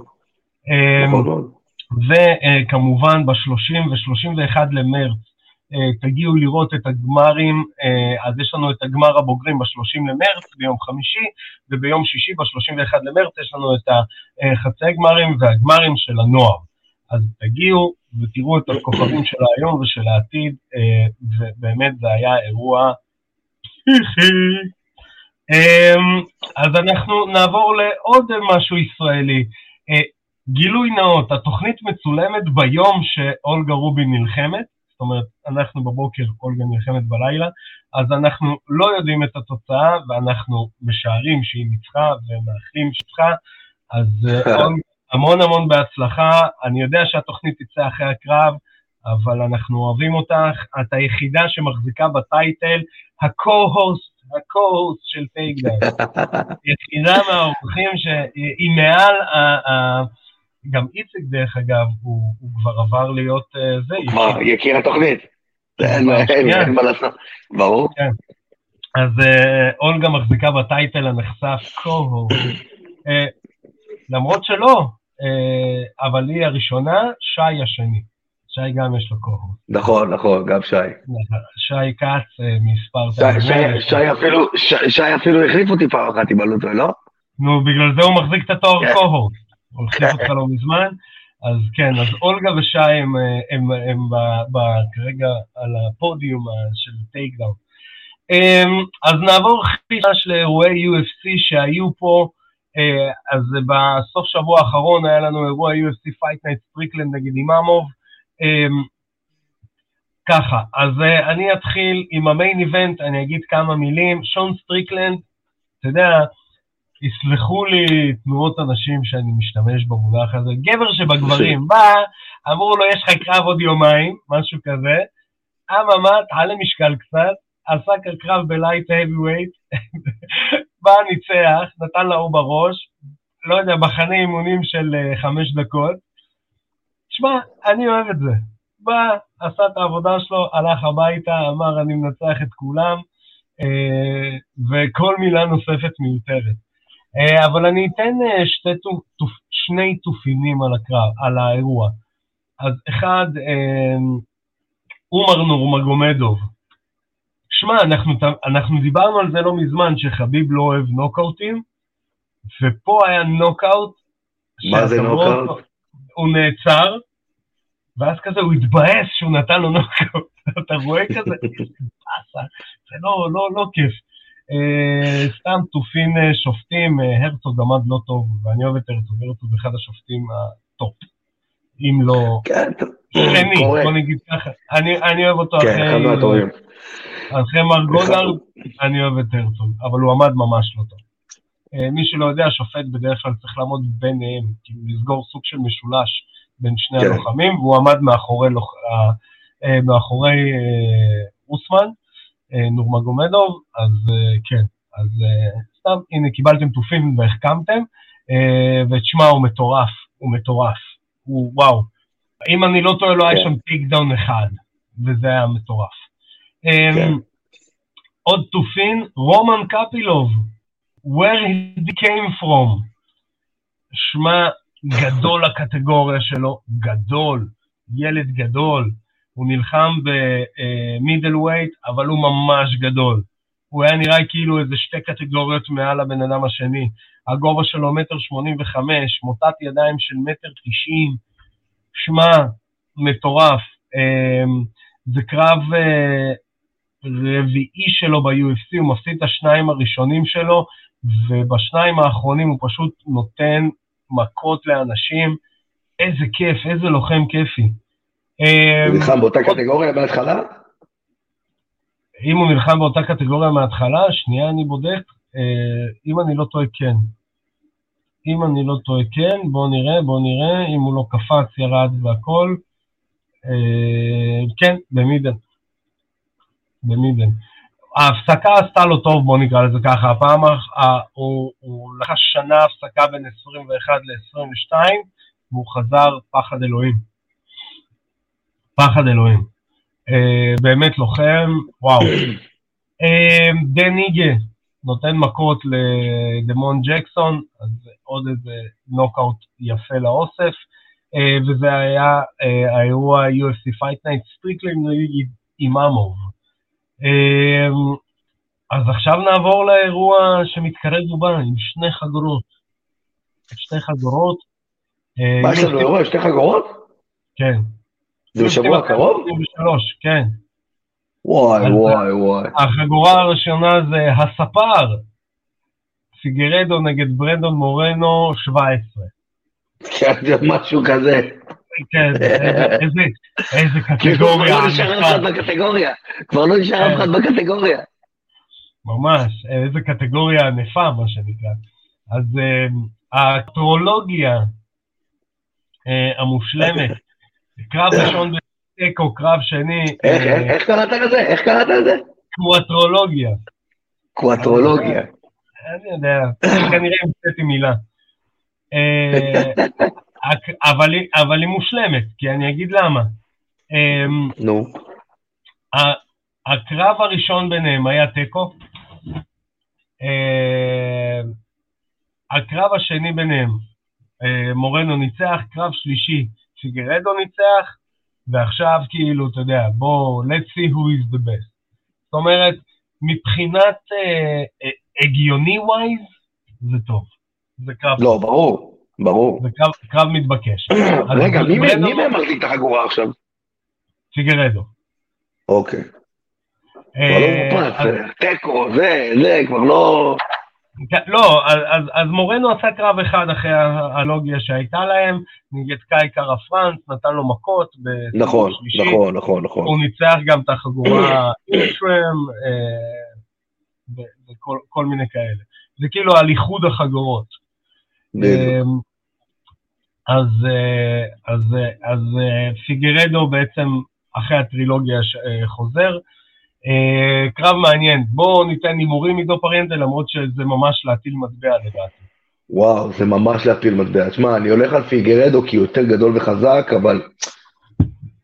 נכון וכמובן ב-30 ו-31 למרץ אה, תגיעו לראות את הגמרים, אה, אז יש לנו את הגמר הבוגרים ב-30 למרץ ביום חמישי, וביום שישי ב-31 למרץ יש לנו את החצי גמרים והגמרים של הנוער. אז תגיעו ותראו את הכוכבים של היום ושל העתיד, אה, ובאמת זה היה אירוע אז אנחנו נעבור לעוד משהו ישראלי. גילוי נאות, התוכנית מצולמת ביום שאולגה רובין נלחמת, זאת אומרת, אנחנו בבוקר, אולגה נלחמת בלילה, אז אנחנו לא יודעים את התוצאה, ואנחנו משערים שהיא ניצחה ומאחלים שניצחה, אז אה, המון המון בהצלחה. אני יודע שהתוכנית תצא אחרי הקרב, אבל אנחנו אוהבים אותך. את היחידה שמחזיקה ב title, ה-co-host, ה-co-host של טייקדאון. יחידה מהאורחים שהיא מעל גם איציק, דרך אגב, הוא, הוא כבר עבר להיות אה, זה. כבר יקיר התוכנית. אין אין- מה לעשות. ברור. אז אה, אולגה מחזיקה בטייטל הנחשף קוהו. אה, למרות שלא, אבל היא הראשונה, שי השני. שי גם יש לו קוהו. נכון, נכון, גם שי. שי כץ אה, מספר... שי- אפילו- החליף אותי פעם אחת עם הלוטו, לא? נו, בגלל זה הוא מחזיק את התואר כן. קוהו. הוא החליף אותך לא מזמן. אז כן, אז אולגה ושי הם, אה, הם, הם ב- ב- כרגע על הפודיום אה, של טייקדאון. אז נעבור חיש לאירועי UFC שהיו פה. אז בסוף שבוע האחרון היה לנו אירוע UFC Fight Night סטריקלנד נגד אימאמוב. אה, ככה, אז אה, אני אתחיל עם ה main event, אני אגיד כמה מילים. שון סטריקלנד, אתה יודע, יסלחו לי תנועות אנשים שאני משתמש במונח הזה, גבר שבגברים בא, אמרו לו יש לך קרב עוד יומיים, משהו כזה, אממה, תעלה משקל קצת, עשה קרב בלייט weight, בא, ניצח, נתן להוא בראש, לא יודע, מחנה אימונים של אה, חמש דקות. שמע, אני אוהב את זה. בא, עשה את העבודה שלו, הלך הביתה, אמר אני מנצח את כולם, אה, וכל מילה נוספת מיותרת. אה, אבל אני אתן אה, שתי, תו- תוף, שני תופינים על הקרב, על האירוע. אז אחד, עומר נורמגומדוב. שמע, אנחנו, אנחנו דיברנו על זה לא מזמן, שחביב לא אוהב נוקאוטים, ופה היה נוקאוט. מה זה נוקאוט? הוא נעצר, ואז כזה הוא התבאס שהוא נתן לו נוקאוט. אתה רואה כזה, זה לא, לא, לא כיף. אה, סתם תופין אה, שופטים, אה, הרצוג עמד לא טוב, ואני אוהב את הרצוג, הרצוג אחד השופטים ה top, אם לא כן. שני. בוא נגיד ככה. אני, אני אוהב אותו כן, אחרי, אחד מהטובים. אחרי מר. גודארד, אני אוהב את הרצוג, אבל הוא עמד ממש לא טוב. אה, מי שלא יודע, שופט בדרך כלל צריך לעמוד ביניהם, כאילו לסגור סוג של משולש בין שני כן. הלוחמים, והוא עמד מאחורי, לוח... אה, אה, מאחורי אוסמן, נורמגומדוב, אז כן, אז סתם, הנה קיבלתם תופין והחכמתם, ותשמע, הוא מטורף, הוא מטורף, הוא וואו. אם אני לא טועה, לא היה כן. שם takedown אחד, וזה היה מטורף. כן. עוד תופין, רומן קפילוב, where he came from. שמע, גדול הקטגוריה שלו, גדול, ילד גדול. הוא נלחם במידל ווייט, אבל הוא ממש גדול. הוא היה נראה כאילו איזה שתי קטגוריות מעל הבן אדם השני. הגובה שלו מטר שמונים וחמש, מוטת ידיים של מטר תשעים. שמע, מטורף. אמ, זה קרב אה, רביעי שלו ב-UFC, הוא מפסיד את השניים הראשונים שלו, ובשניים האחרונים הוא פשוט נותן מכות לאנשים. איזה כיף, איזה לוחם כיפי. אמ, הוא נלחם באותה קטגוריה מההתחלה? אם הוא נלחם באותה קטגוריה מההתחלה, שנייה אני בודק, אה, אם אני לא טועה כן. אם אני לא טועה כן, בואו נראה, בואו נראה, אם הוא לא קפץ, ירד והכל. אה, כן, במידן. במידל. ההפסקה עשתה לו טוב, בואו נקרא לזה ככה. הפעם הוא, הוא לקח שנה הפסקה בין 21 ל-22, והוא חזר פחד אלוהים. פחד אלוהים. אה, באמת לוחם, וואו. אה, דן איגה נותן מכות לדמון ג'קסון, אז עוד איזה נוקאוט יפה לאוסף, אה, וזה היה אה, האירוע UFC Fight Night סטריקלין נגד אימאמוב. אה, אז עכשיו נעבור לאירוע שמתקרב ובא עם שני חגורות. שתי חגורות. אה, מה יש לנו אירוע? שתי חגורות? כן. זה בשבוע הקרוב? 23, כן. וואי וואי וואי. החגורה הראשונה זה הספר, פיגרדו נגד ברנדון מורנו 17. כן, משהו כזה. כן, איזה, כאילו כבר קטגוריה לא נשאר אף אחד בקטגוריה. כבר לא נשאר אף אחד בקטגוריה. ממש, איזה קטגוריה ענפה, מה שנקרא. אז אה, האקטרולוגיה אה, המושלמת, קרב ראשון בתיקו, קרב שני, איך, אה, איך, קראת לזה? איך קראת לזה? קוואטרולוגיה. קואטרולוגיה. אני יודע, כנראה המצאתי מילה. אבל אבל היא מושלמת, כי אני אגיד למה. אמ, נו. הקרב הראשון ביניהם היה תיקו. אה, הקרב השני ביניהם, אה, מורנו ניצח, קרב שלישי, פיגרדו ניצח, ועכשיו כאילו, אתה יודע, בוא, let's see who is the best. זאת אומרת, מבחינת אה, אה, הגיוני ווייז, זה טוב. זה קרב, לא, ברור, ברור. זה קרב, קרב מתבקש. רגע, מי מהם מחזיק את החגורה עכשיו? פיגרדו. אוקיי. לא אה, אז- תיקו, זה, זה, כבר לא... כן, לא, אז, אז, מורנו עשה קרב אחד אחרי ה- הלוגיה שהייתה להם, נגד קאי קארה פרנס, נתן לו מכות נכון, שלישי. נכון, נכון, נכון. הוא ניצח גם את החגורה אינטרם, אה, וכל כל מיני כאלה. זה כאילו על איחוד החגורות. אז, אה, אז, אה, אז אה, פיגרדו בעצם אחרי הטרילוגיה חוזר. קרב מעניין, בואו ניתן הימורים עידו פריאנטה, למרות שזה ממש להטיל מטבע לדעתי. וואו, זה ממש להפיל מטבע. תשמע, אני הולך על פיגרדו כי הוא יותר גדול וחזק, אבל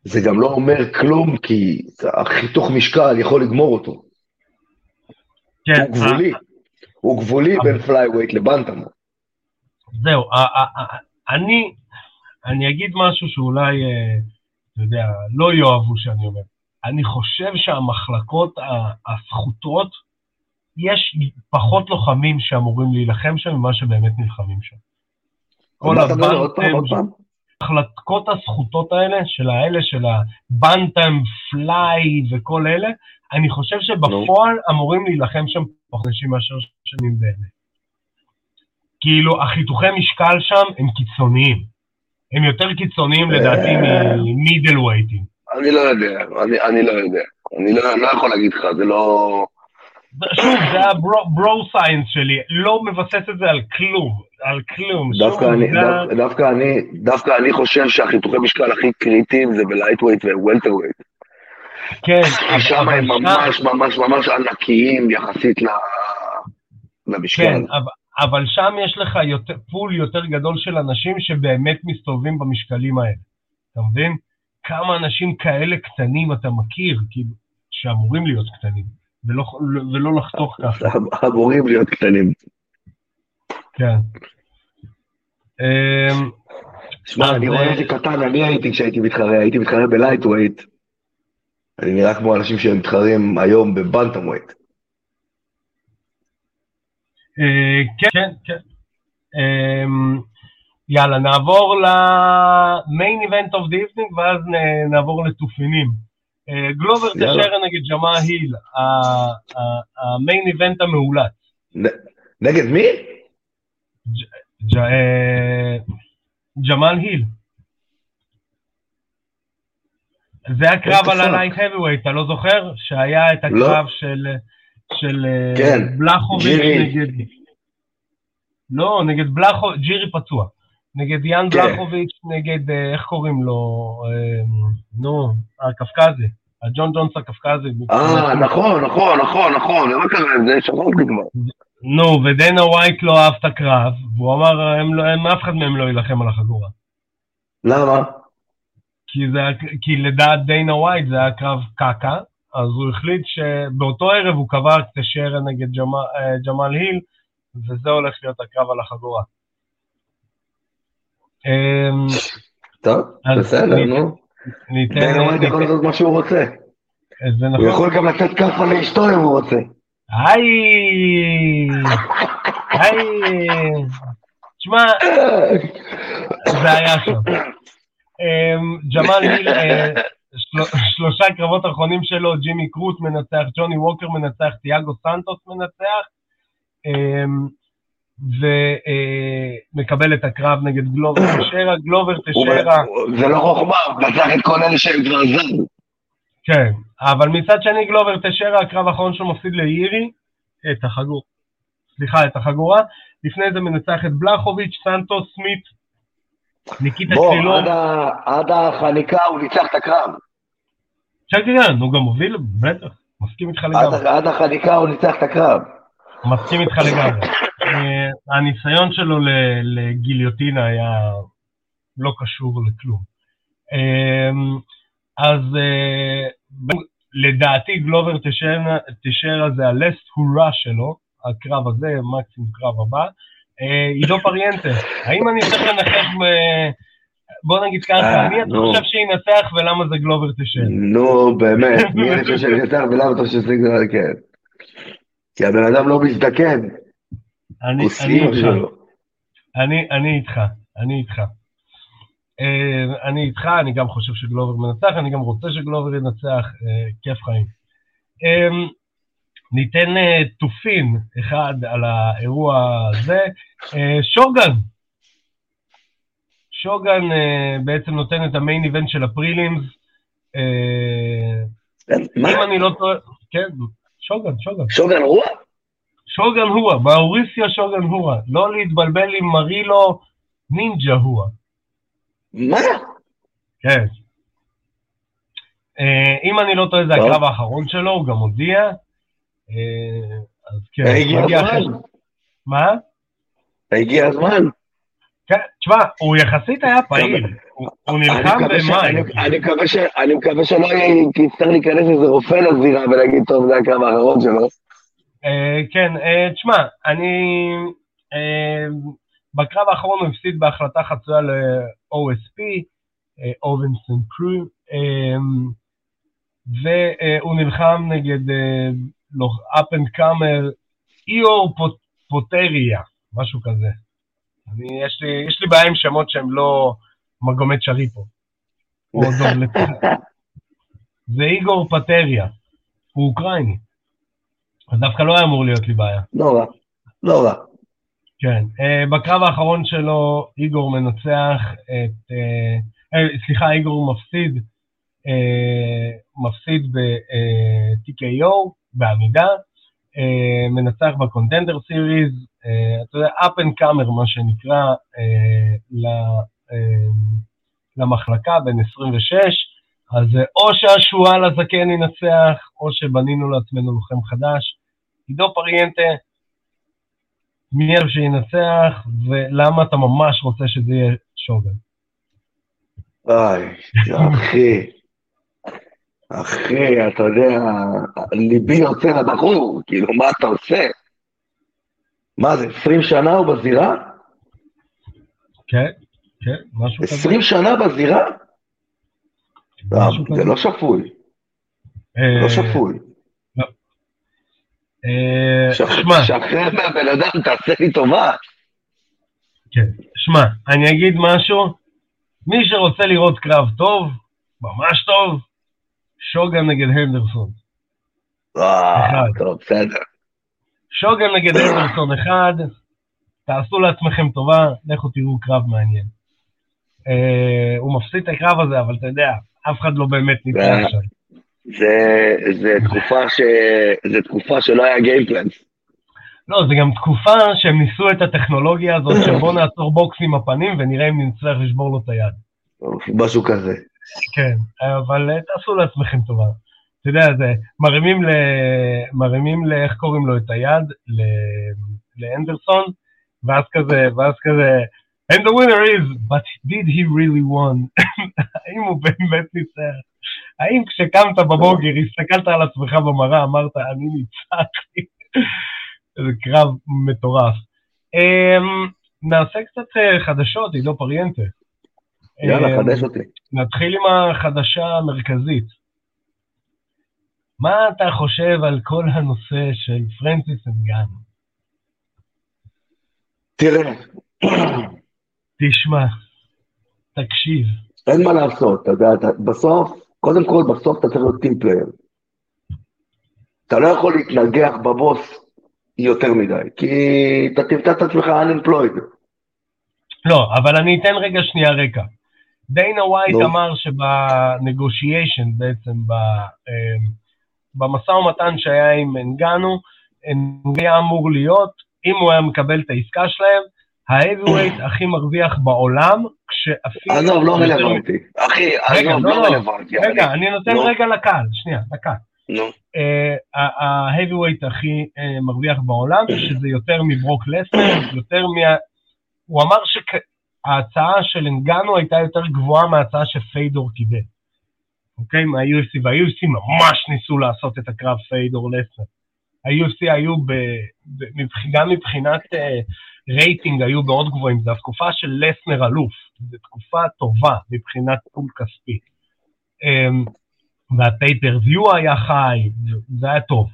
זה גם לא אומר כלום, כי החיתוך משקל יכול לגמור אותו. כן, הוא גבולי. הוא גבולי בין flyweight ל bantam. זהו, אני, אני אגיד משהו שאולי, אה, אתה יודע, לא יאהבו שאני אומר. אני חושב שהמחלקות הסחוטות, יש פחות לוחמים שאמורים להילחם שם ממה שבאמת נלחמים שם. כל הבנטם? ההחלטות הסחוטות האלה, של האלה של הבנטם, פליי וכל אלה, אני חושב שבפועל אמורים להילחם שם פחות מאשר שנים באמת. כאילו, החיתוכי משקל שם הם קיצוניים. הם יותר קיצוניים לדעתי אה. ממידל ווייטים. אני לא יודע, אני, אני לא יודע. אני לא, לא יכול להגיד לך, זה לא... שוב, זה הברו סיינס שלי, לא מבסס את זה על כלום, על כלום. דווקא אני, חושב שהחיתוכי משקל הכי קריטיים זה ב lightweight ו welterweight. כן, שם אבל הם שם- ממש ממש ממש ענקיים יחסית. למשקל. כן, אבל, שם יש לך יותר, pool יותר גדול של אנשים שבאמת מסתובבים במשקלים האלה. אתה מבין? כמה אנשים כאלה קטנים אתה מכיר, כאילו, שאמורים להיות קטנים, ולא, ולא לחתוך ככה, אמורים להיות קטנים. כן. אמ, שמע, אני רואה אה, איזה קטן אני הייתי כשהייתי מתחרה, הייתי מתחרה ב lightweight. אני נראה כמו אנשים שהם מתחרים היום ב bantamweight. אה, כן, כן, כן. אמ, יאללה, נעבור event of the evening, ואז נעבור לתופינים. אה, גלובר. תשרה נגד ג'מאל היל, ה-main event המאולץ. נגד מי? אה, ג'מאל היל. זה הקרב על? הלייט האביווייט, אתה לא זוכר? שהיה את לא. הקרב של, של אה, כן, בלחוביץ'. נגד... לא, נגד בלחוביץ', ג'ירי פצוע. נגד יאן כן. בלחוביץ', נגד, אה, איך קוראים לו? אה, נו, הקפקזי. הג'ון ג'ונס הקפקזי. אה, נכון, נכון, נכון, נכון, מה קרה עם זה? שכחתי כבר. נו, ודנה ווייט לא אהב את הקרב, והוא אמר, הם לא, הם, אף אחד מהם לא יילחם על החגורה. למה? כי, זה, כי לדעת דיינה ווייט זה היה קרב קקה, אז הוא החליט שבאותו ערב הוא קבע את נגד ג'מאל, אה, ג'מאל היל, וזה הולך להיות הקרב על החגורה. אמ, טוב, בסדר, נו. ניתן... דיינה ווייט יכול לעשות מה שהוא רוצה. זה הוא נכון. יכול גם לתת כאפה לאשתו אם הוא רוצה. היי! היי! תשמע, זה היה שם. אמ, ג'מאל היל, אה, של- שלושה קרבות אחרונים שלו, ג'ימי קרוט מנצח, ג'וני ווקר מנצח, תיאגו סנטוס מנצח, אמ, ומקבל את הקרב נגד גלובר תשרה. גלובר תשרה, זה לא חוכמה, הוא פתח את כל אלה שהם כבר זזו. כן, אבל מצד שני גלובר תשרה, הקרב האחרון שלו מפסיד לאירי, את החגור, סליחה, את החגורה, לפני זה מנצח את בלחוביץ', סנטוס, סמית, ניקיטה בוא, קרילוב, עד ה- עד החניקה הוא ניצח את הקרב. שקי כן, הוא גם מוביל, בטח, מסכים איתך לגמרי, עד החניקה הוא ניצח את הקרב. מסכים איתך לגמרי. אה, הניסיון שלו לגיליוטינה היה לא קשור לכלום. אמ, אז אה, לדעתי גלובר תשאר על זה הלסט הורה שלו, הקרב הזה, מקסימום קרב הבא. אה, עידו פריאנטה, האם אני צריך לנחש בוא נגיד ככה, אה, מי אתה חושב שינצח ולמה זה גלובר תשאר? נו, באמת, מי אני חושב שינצח ולמה אתה חושב שזה גלובר, כן. כי הבן אדם לא מזדקן. אני איתך. אני איתך, אני איתך. אה, אני איתך, אני גם חושב שגלובר מנצח, אני גם רוצה שגלובר ינצח, אה, כיף חיים. אה, ניתן תופין אחד על האירוע הזה. שוגן, שוגן בעצם נותן את המיין איבנט של הפרילימס. אם אני לא טועה, כן, שוגן, שוגן. שוגן רואה? שוגן הואה, מאוריסיה שוגן הואה. לא להתבלבל עם מרילו נינג'ה הואה. מה? כן. אה, אם אני לא טועה, זה הקרב האחרון שלו, הוא גם הודיע. אה, אז כן. הגיע הזמן. מה? הגיע הזמן. כן, תשמע, הוא יחסית היה פעיל, הוא נלחם במים. אני מקווה שלא יצטרך להיכנס איזה רופא לזירה ולהגיד, טוב, זה הקרב האחרון שלו. אה, כן, תשמע, אני... בקרב האחרון הוא הפסיד בהחלטה חצויה ל-OSP, אובנסון קרו, והוא נלחם נגד up and comer, איגור פוטריה, משהו כזה. אני, יש, לי, יש לי בעיה עם שמות שהם לא מגומד שריפוב. זה איגור פטריה, הוא אוקראיני. אז דווקא לא היה אמור להיות לי בעיה. לא רע, לא רע. כן, אה, בקרב האחרון שלו איגור מנצח את, אה, אה, סליחה, איגור מפסיד, uh, מפסיד ב-TKO, בעמידה, uh, מנצח בקונטנדר סיריז, uh, אתה יודע, up and comer מה שנקרא, uh, ל, uh, למחלקה בין 26, אז או שהשועל הזקן ינצח, או שבנינו לעצמנו לוחם חדש. עידו פריאנטה, מי אוהב שינצח, ולמה אתה ממש רוצה שזה יהיה שוגן. אוי, אחי, אחי, אתה יודע, ליבי יוצא לבחור, כאילו, מה אתה עושה? מה זה, 20 שנה הוא בזירה? כן, כן, משהו כזה. 20 שנה בזירה? זה לא שפוי. לא שפוי. אה, שחרר מהבן אדם, תעשה לי טובה. כן, שמע, אני אגיד משהו, מי שרוצה לראות קרב טוב, ממש טוב, שוגן נגד הנדרסון. אה, טוב, בסדר. שוגן נגד הנדרסון אחד, תעשו לעצמכם טובה, לכו תראו קרב מעניין. אה, הוא מפסיד את הקרב הזה, אבל אתה יודע, אף אחד לא באמת נמצא עכשיו. זה, זה, תקופה ש, זה תקופה שלא היה גיימפלנס. לא, זה גם תקופה שהם ניסו את הטכנולוגיה הזאת, שבוא נעצור בוקס עם הפנים ונראה אם נצטרך לשבור לו את היד. משהו כזה. כן, אבל אה, תעשו לעצמכם טובה. אתה יודע, זה, מרימים ל... מרימים ל... איך קוראים לו את היד? ל... לאנדרסון, ואז כזה, ואז כזה, and the winner is, but did he really won? האם הוא באמת ניצח? האם כשקמת בבוקר, הסתכלת על עצמך במראה, אמרת, אני ניצחתי? איזה קרב מטורף. אמ, נעשה קצת אה, חדשות, עידו פריאנטה. יאללה, אמ, חדש אותי. נתחיל עם החדשה המרכזית. מה אתה חושב על כל הנושא של פרנסיס אנגנו? תראה. תשמע, תקשיב. אין מה לעשות, אתה יודע, בסוף קודם כל, בסוף אתה צריך להיות team player. אתה לא יכול להתנגח בבוס יותר מדי, כי אתה תמצא את עצמך unemployed. לא, אבל אני אתן רגע שנייה רקע. דיינה ווייט לא. אמר שבנגושיישן בעצם, ב, אמ, במשא ומתן שהיה עם אנגנו, היה אמור להיות, אם הוא היה מקבל את העסקה שלהם, ההאביווייט הכי מרוויח בעולם, כשאפילו... עזוב, לא רלוונטי. אחי, עזוב, לא, לא רלוונטי. רגע, אני נותן רגע לקהל, שנייה, דקה. נו. ה heavyweight הכי אה, מרוויח בעולם, שזה יותר מברוק לסנר, יותר מה... הוא אמר ההצעה של אנגנו הייתה יותר גבוהה מההצעה שפיידור קיבל. אוקיי? מה-UFC, וה-UFC ממש ניסו לעשות את הקרב פיידור לסנר. ה-UFC היו, ב, ב, גם מבחינת אה, רייטינג, היו מאוד גבוהים. זו התקופה של לסנר אלוף. זו תקופה טובה מבחינת pool כספי. Um, והפייפריוויו היה חי, זה היה טוב.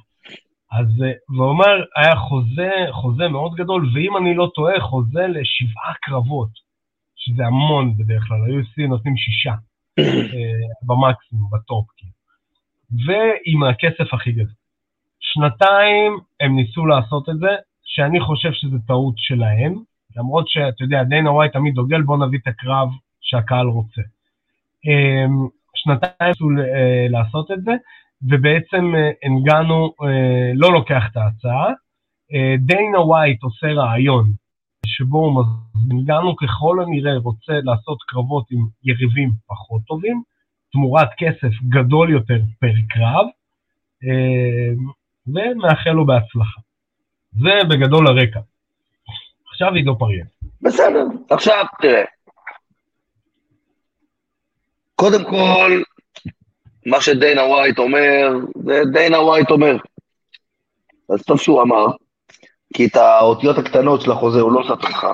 אז הוא אומר, היה חוזה, חוזה מאוד גדול, ואם אני לא טועה, חוזה לשבעה קרבות, שזה המון בדרך כלל, היו UFC נותנים שישה אה, במקסימום, בטופ, כאילו. ועם הכסף הכי גדול. שנתיים הם ניסו לעשות את זה, שאני חושב שזו טעות שלהם, למרות שאתה יודע, דיינה ווייט תמיד דוגל, בוא נביא את הקרב שהקהל רוצה. אה, שנתיים ניסו אה, לעשות את זה, ובעצם אנגנו אה, לא לוקח את ההצעה. דיינה ווייט עושה רעיון שבו הוא אנגנו ככל הנראה רוצה לעשות קרבות עם יריבים פחות טובים, תמורת כסף גדול יותר פר קרב, ומאחל לו בהצלחה. זה בגדול הרקע. עכשיו עידו פריאל. בסדר, עכשיו תראה. קודם כל, מה שדיינה ווייט אומר, זה דיינה ווייט אומר. אז טוב שהוא אמר, כי את האותיות הקטנות של החוזה הוא לא ספר לך.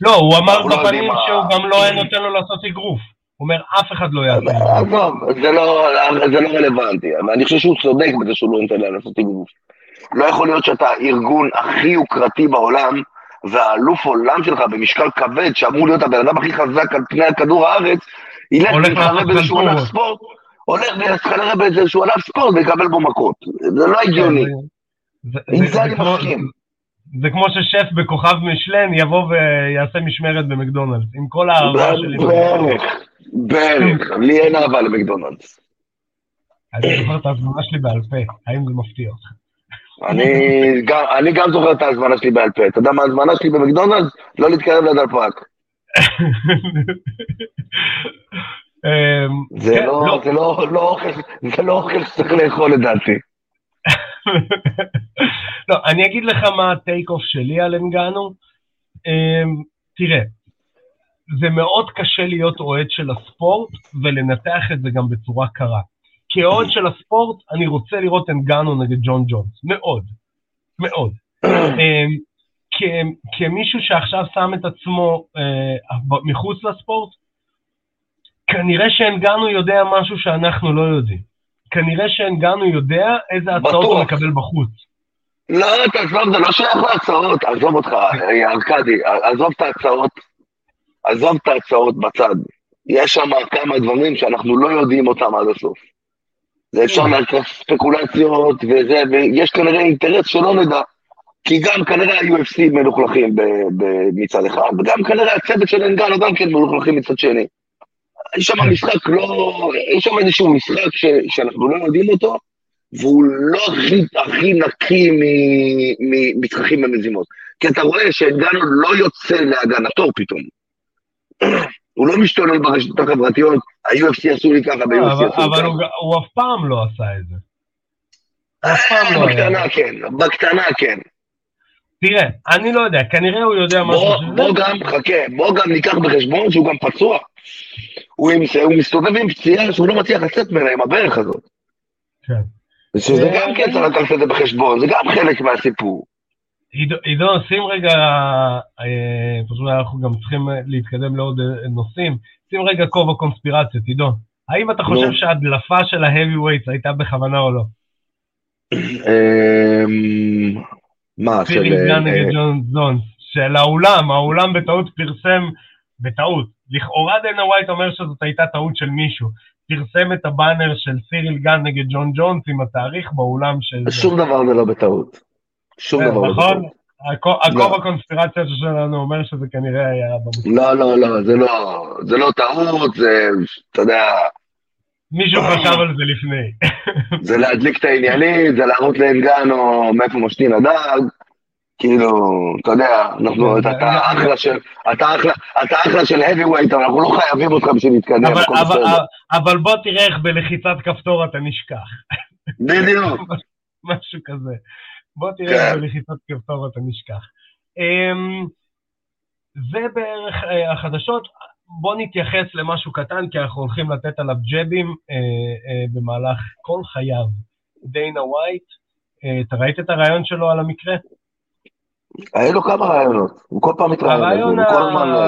לא, הוא אמר לא בפנים שהוא גם לא היה נותן לו לעשות אגרוף. הוא אומר, אף אחד לא יעשה. עזוב, זה לא, זה לא רלוונטי. אני חושב שהוא צודק בזה שהוא לא נותן להם לעשות אגרוף. לא יכול להיות שאתה הארגון הכי יוקרתי בעולם, והאלוף עולם שלך במשקל כבד, שאמור להיות הבן אדם הכי חזק על פני כדור הארץ, ילך ויתחרה באיזשהו ענף ספורט, הולך ויתחרה באיזשהו ענף ספורט ויקבל בו מכות. זה לא הגיוני. עם זה אני מסכים. זה כמו ששף בכוכב משלן יבוא ויעשה משמרת במקדונלדס, עם כל האהבה שלי. בערך, בערך, לי אין אהבה למקדונלדס. אני זוכר את ההזמנה שלי בעל פה, האם זה מפתיע אותך? אני גם זוכר את ההזמנה שלי בעל פה. אתה יודע מה ההזמנה שלי במקדונלדס? לא להתקרב לדלפק. זה לא אוכל שצריך לאכול לדעתי. לא, אני אגיד לך מה הטייק אוף שלי על אנגנו. אמ, תראה, זה מאוד קשה להיות אוהד של הספורט ולנתח את זה גם בצורה קרה. כאוהד של הספורט, אני רוצה לראות אנגנו נגד ג'ון ג'ונס. מאוד. מאוד. אמ, כמישהו שעכשיו שם את עצמו אה, מחוץ לספורט, כנראה שאנגנו יודע משהו שאנחנו לא יודעים. כנראה שאנגנו יודע איזה הצעות הוא מקבל בחוץ. לא, תעזוב, זה לא שייך להצעות, עזוב אותך, ארכדי, עזוב את ההצעות, עזוב את ההצעות בצד. יש שם כמה דברים שאנחנו לא יודעים אותם עד הסוף. זה אפשר כן. לעשות ספקולציות וזה, ויש כנראה אינטרס שלא נדע. כי גם כנראה ה-UFC מלוכלכים מצד אחד, וגם כנראה הצוות של אנגנו גם כן מלוכלכים מצד שני. יש שם. משחק לא, יש שם איזשהו משחק ש, שאנחנו לא יודעים אותו, והוא לא הכי, הכי נקי ממצחקים ומזימות. כי אתה רואה שאנגנו לא יוצא להגנתו פתאום. הוא לא משתולל ברשתות החברתיות, ה-UFC עשו לי ככה, ב-UFC עשו לי ככה. אבל הוא אף פעם לא עשה את זה. אף פעם לא. בקטנה כן, בקטנה כן. תראה, אני לא יודע, כנראה הוא יודע משהו שזה... בוא גם, חכה, בוא גם ניקח בחשבון שהוא גם פצוע. הוא, עם, הוא מסתובב עם פציעה שהוא לא מצליח לצאת ממנה עם הברך הזאת. כן. שזה גם כן צריך לקחת את זה בחשבון, זה גם חלק מהסיפור. עידו, שים רגע, אה, פשוט אנחנו גם צריכים להתקדם לעוד אה, נושאים, שים רגע כובע קונספירציות, עידו. האם אתה חושב שההדלפה של ההאבי הייתה בכוונה או לא? מה, של... פירי גן נגד ג'ון זונס, של האולם, האולם בטעות פרסם, בטעות, לכאורה דנה ווייט אומר שזאת הייתה טעות של מישהו. פרסם את הבאנר של סיריל גן נגד ג'ון ג'ונס עם התאריך באולם של... שום דבר זה לא בטעות. שום דבר לא נכון? הכובע הקונספירציה שלנו אומר שזה כנראה היה. לא, לא, לא, זה לא, זה לא טעות, זה, אתה יודע... מישהו חשב על זה לפני. זה להדליק את העניינים, זה להראות לאנגנו מאיפה משתין הדג. כאילו, אתה יודע, אנחנו, אתה אחלה של, אתה אחלה, אתה אחלה של heavyweight, אבל אנחנו לא חייבים אותך בשביל להתקדם, הכל בסדר. אבל בוא תראה איך בלחיצת כפתור אתה נשכח. בדיוק. משהו כזה. בוא תראה איך כן. בלחיצת כפתור אתה נשכח. אמ, זה בערך אה, החדשות. בואו נתייחס למשהו קטן, כי אנחנו הולכים לתת עליו ג'בים אה, אה, במהלך כל חייו. דיינה ווייט, אה, אתה ראית את הרעיון שלו על המקרה? היו לו כמה רעיונות, הוא כל פעם מתראיין, הרעיון ה-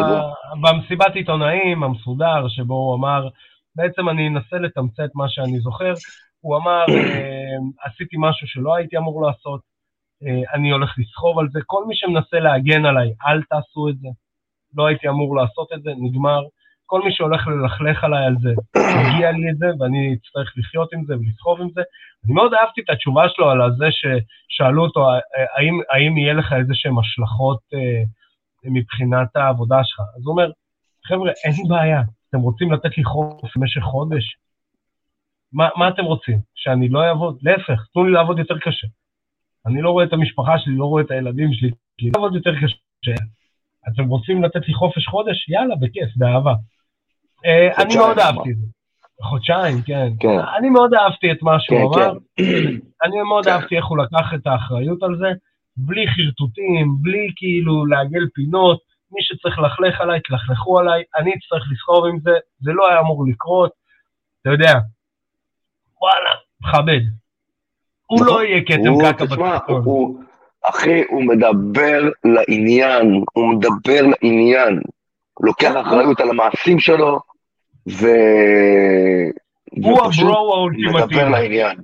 זה. במסיבת עיתונאים המסודר, שבו הוא אמר, בעצם אני אנסה לתמצת מה שאני זוכר, הוא אמר, אה, עשיתי משהו שלא הייתי אמור לעשות, אה, אני הולך לסחוב על זה, כל מי שמנסה להגן עליי, אל תעשו את זה, לא הייתי אמור לעשות את זה, נגמר. כל מי שהולך ללכלך עליי על זה, מגיע לי את זה, ואני אצטרך לחיות עם זה ולסחוב עם זה. אני מאוד אהבתי את התשובה שלו על זה ששאלו אותו, "אה, האם, האם יהיה לך איזה שהן השלכות אה, מבחינת העבודה שלך? אז הוא אומר, חבר'ה, אין לי בעיה, אתם רוצים לתת לי חוף במשך חודש? מה, מה אתם רוצים? שאני לא אעבוד? להפך, תנו לי לעבוד יותר קשה. אני לא רואה את המשפחה שלי, לא רואה את הילדים שלי, כי לעבוד יותר קשה. אתם רוצים לתת לי חופש חודש? יאללה, בכיף, באהבה. אה, אני מאוד. אהבתי את זה. חודשיים, כן. כן. אני מאוד אהבתי את מה כן, שהוא אמר. כן. אני מאוד כן. אהבתי איך הוא לקח את האחריות על זה, בלי חרטוטים, בלי כאילו לעגל פינות, מי שצריך ללכלך עליי, תלכלכו עליי, אני אצטרך לסחוב עם זה, זה לא היה אמור לקרות, אתה יודע, וואלה, מכבד. הוא נכון. לא יהיה כתם קקע בתחתון. אחי, הוא מדבר לעניין, הוא מדבר לעניין. לוקח אחריות על המעשים שלו, ו... הוא הברו מדבר. לעניין.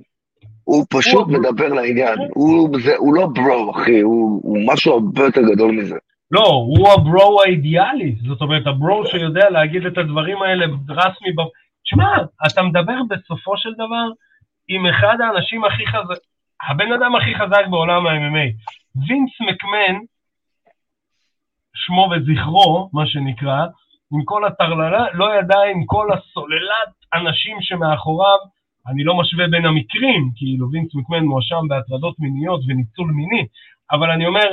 הוא פשוט הוא- מדבר לעניין. הוא, זה, הוא לא ברו, אחי, הוא, הוא משהו הרבה יותר גדול מזה. לא, הוא הברו האידיאלי, זאת אומרת, הברו שיודע להגיד את הדברים האלה רסמי. ב... שמע, אתה מדבר בסופו של דבר עם אחד האנשים הכי חזק, הבן אדם הכי חזק בעולם ה-MMA. וינס מקמן, שמו וזכרו, מה שנקרא, עם כל הטרללה, לא ידע עם כל הסוללת אנשים שמאחוריו, אני לא משווה בין המקרים, כאילו וינס מקמן מואשם בהטרדות מיניות וניצול מיני, אבל אני אומר,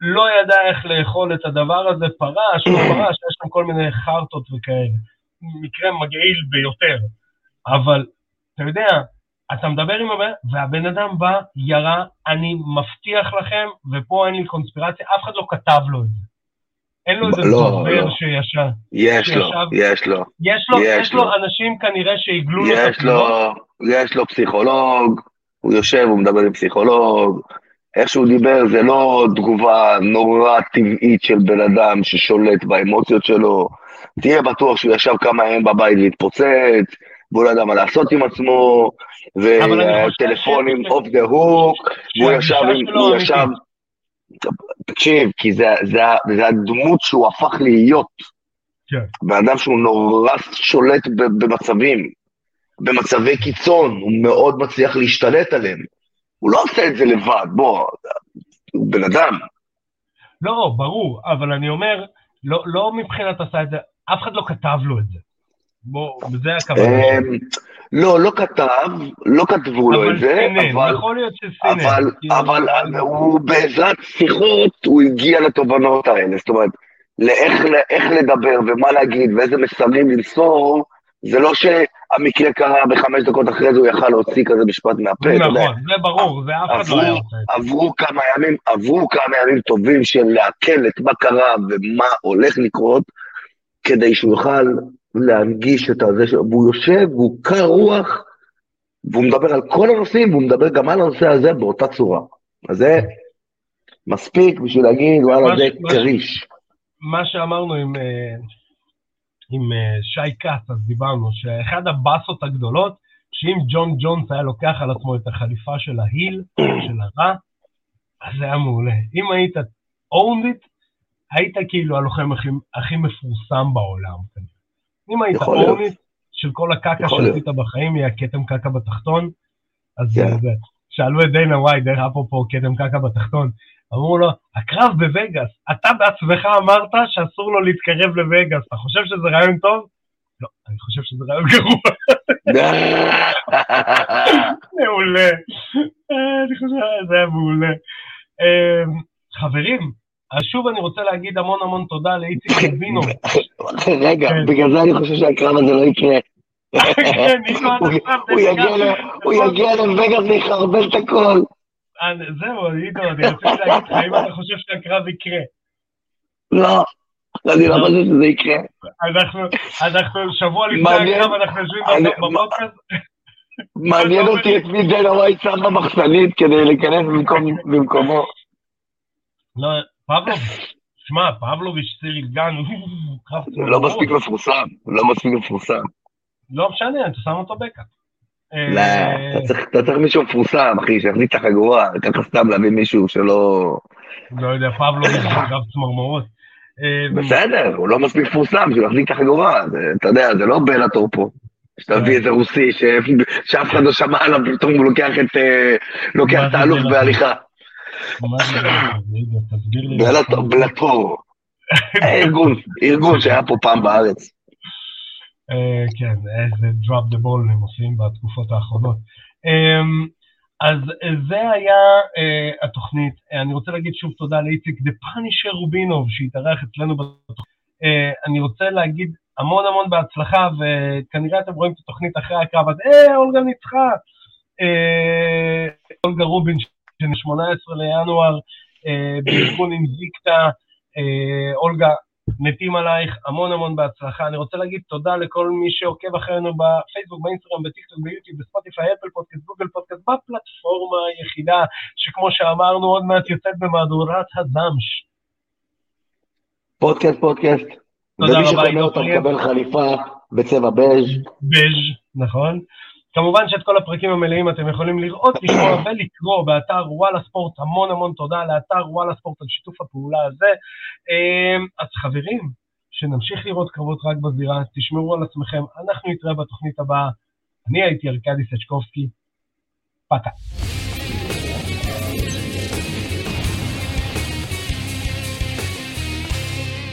לא ידע איך לאכול את הדבר הזה, פרש, לא פרש, יש שם כל מיני חרטות וכאלה. מקרה מגעיל ביותר. אבל, אתה יודע, אתה מדבר עם הבן, והבן אדם בא, ירה, אני מבטיח לכם, ופה אין לי קונספירציה, אף אחד לא כתב לו את זה. אין לו איזה לא, דובר לא. שישב. יש לו, שישב- יש לו, יש לו, יש יש לו לו. אנשים כנראה שעיגלו לו את יש לו, יש לו פסיכולוג, הוא יושב, הוא מדבר עם פסיכולוג, איך שהוא דיבר זה לא תגובה נורא טבעית של בן אדם ששולט באמוציות שלו, תהיה בטוח שהוא ישב כמה ימים בבית והתפוצץ, והוא לא ידע מה לעשות עם עצמו, וטלפונים אוף דה הוק, והוא ישב, עם- שלו הוא אמיתית. ישב, תקשיב, כי זה, זה, זה הדמות שהוא הפך להיות. כן. בן אדם שהוא נורא שולט במצבים, במצבי קיצון, הוא מאוד מצליח להשתלט עליהם. הוא לא עושה את זה לבד, בוא, הוא בן אדם. לא, ברור, אבל אני אומר, לא, לא מבחינת עשה את זה, אף אחד לא כתב לו את זה. בוא, וזה הכוונה. אמ, לא, לא כתב, לא כתבו לו את זה, אבל, יכול להיות שסינן. אבל, אבל הוא בעזרת שיחות, הוא הגיע לתובנות האלה. זאת אומרת, לאיך איך לדבר ומה להגיד ואיזה מסרים למסור, זה לא שהמקרה קרה בחמש דקות אחרי זה הוא יכל להוציא כזה משפט מהפה. נכון, זה ברור, זה אף אחד לא היה עושה זה. עברו כמה ימים, עברו כמה ימים טובים של לעכל את מה קרה ומה הולך לקרות, כדי שהוא יוכל להנגיש את הזה. והוא יושב, והוא קר רוח, והוא מדבר על כל הנושאים, והוא מדבר גם על הנושא הזה באותה צורה. אז זה מספיק בשביל להגיד, וואלה, זה מה ש- קריש. מה שאמרנו עם, אה, עם אה, שי כץ, אז דיברנו, שאחד הבאסות הגדולות, שאם ג'ון ג'ונס היה לוקח על עצמו את החליפה של ההיל, של הרע, אז זה היה מעולה. אם היית owned it, היית כאילו הלוחם הכי, הכי מפורסם בעולם. אם היית it, של כל הקקה שעשית בחיים, יהיה כתם קקה בתחתון, אז כן. זה, זה. שאלו את דיינה וואי, דרך אפרופו כתם קקה בתחתון, אמרו לו, הקרב בווגאס, אתה בעצמך אמרת שאסור לו להתקרב לווגאס, אתה חושב שזה רעיון טוב? לא, אני חושב שזה רעיון גרוע. מעולה. אה, אני חושב שזה היה מעולה. אה, חברים, אז שוב אני רוצה להגיד המון המון תודה לאיציק לוינו. רגע, כן. בגלל זה אני חושב שהקרב הזה לא יקרה. כן, הוא- יגיע לווגאס ויחרבן את הכל. אה, זהו, עידו, אני רציתי להגיד לך, אם אתה חושב שהקרב יקרה. לא, אני לא חושב שזה יקרה. אנחנו שבוע לפני הקרב, אנחנו יושבים בפודקאסט. מעניין אותי את מי דנה ווייט שם במחסנית כדי להיכנס במקומו. לא, פבלוביץ', שמע, פבלוביץ', סיריל גן, לא מספיק מפורסם, לא מספיק מפורסם. לא משנה, אתה שם אותו בקאפ. לא, אתה צריך מישהו מפורסם, אחי, שיחזיק את החגורה, ככה סתם להביא מישהו שלא... לא יודע, פבלוביץ', אגב צמרמורות. בסדר, הוא לא מספיק מפורסם, שהוא יחזיק את החגורה, אתה יודע, זה לא בלאטור פה. שאתה מביא איזה רוסי שאף אחד לא שמע עליו, פתאום הוא לוקח את לוקח את האלוף בהליכה. בלאטור. ארגון, ארגון שהיה פה פעם בארץ. כן, איזה drop the ball הם עושים בתקופות האחרונות. אז זה היה התוכנית. אני רוצה להגיד שוב תודה לאיציק דה פאנישר רובינוב שהתארח אצלנו בתוכנית. אני רוצה להגיד המון המון בהצלחה, וכנראה אתם רואים את התוכנית אחרי הקרב, אז אה, אולגה ניצחה. אה, אולגה רובין, של 18 לינואר, אה, בארגון אינביקטה, אה, אולגה, מתים עלייך, המון המון בהצלחה. אני רוצה להגיד תודה לכל מי שעוקב אחרינו בפייסבוק, באינסטגרם, בטיקטוק, ביוטיוב, בספוטיפיי, אפל פודקאסט, גוגל פודקאסט, בפלטפורמה היחידה, שכמו שאמרנו, עוד מעט יוצאת במהדורת הזמש. פודקאסט, פודקאסט. ומי שקונה אותה מקבל חליפה בצבע בז'. בז', נכון. כמובן שאת כל הפרקים המלאים אתם יכולים לראות, לשמוע ולקרוא באתר וואלה ספורט, המון המון תודה לאתר וואלה ספורט על שיתוף הפעולה הזה. אמ, אז חברים, שנמשיך לראות קרבות רק בזירה, תשמרו על עצמכם, אנחנו נתראה בתוכנית הבאה. אני הייתי ארכדי סצ'קובסקי, פקה.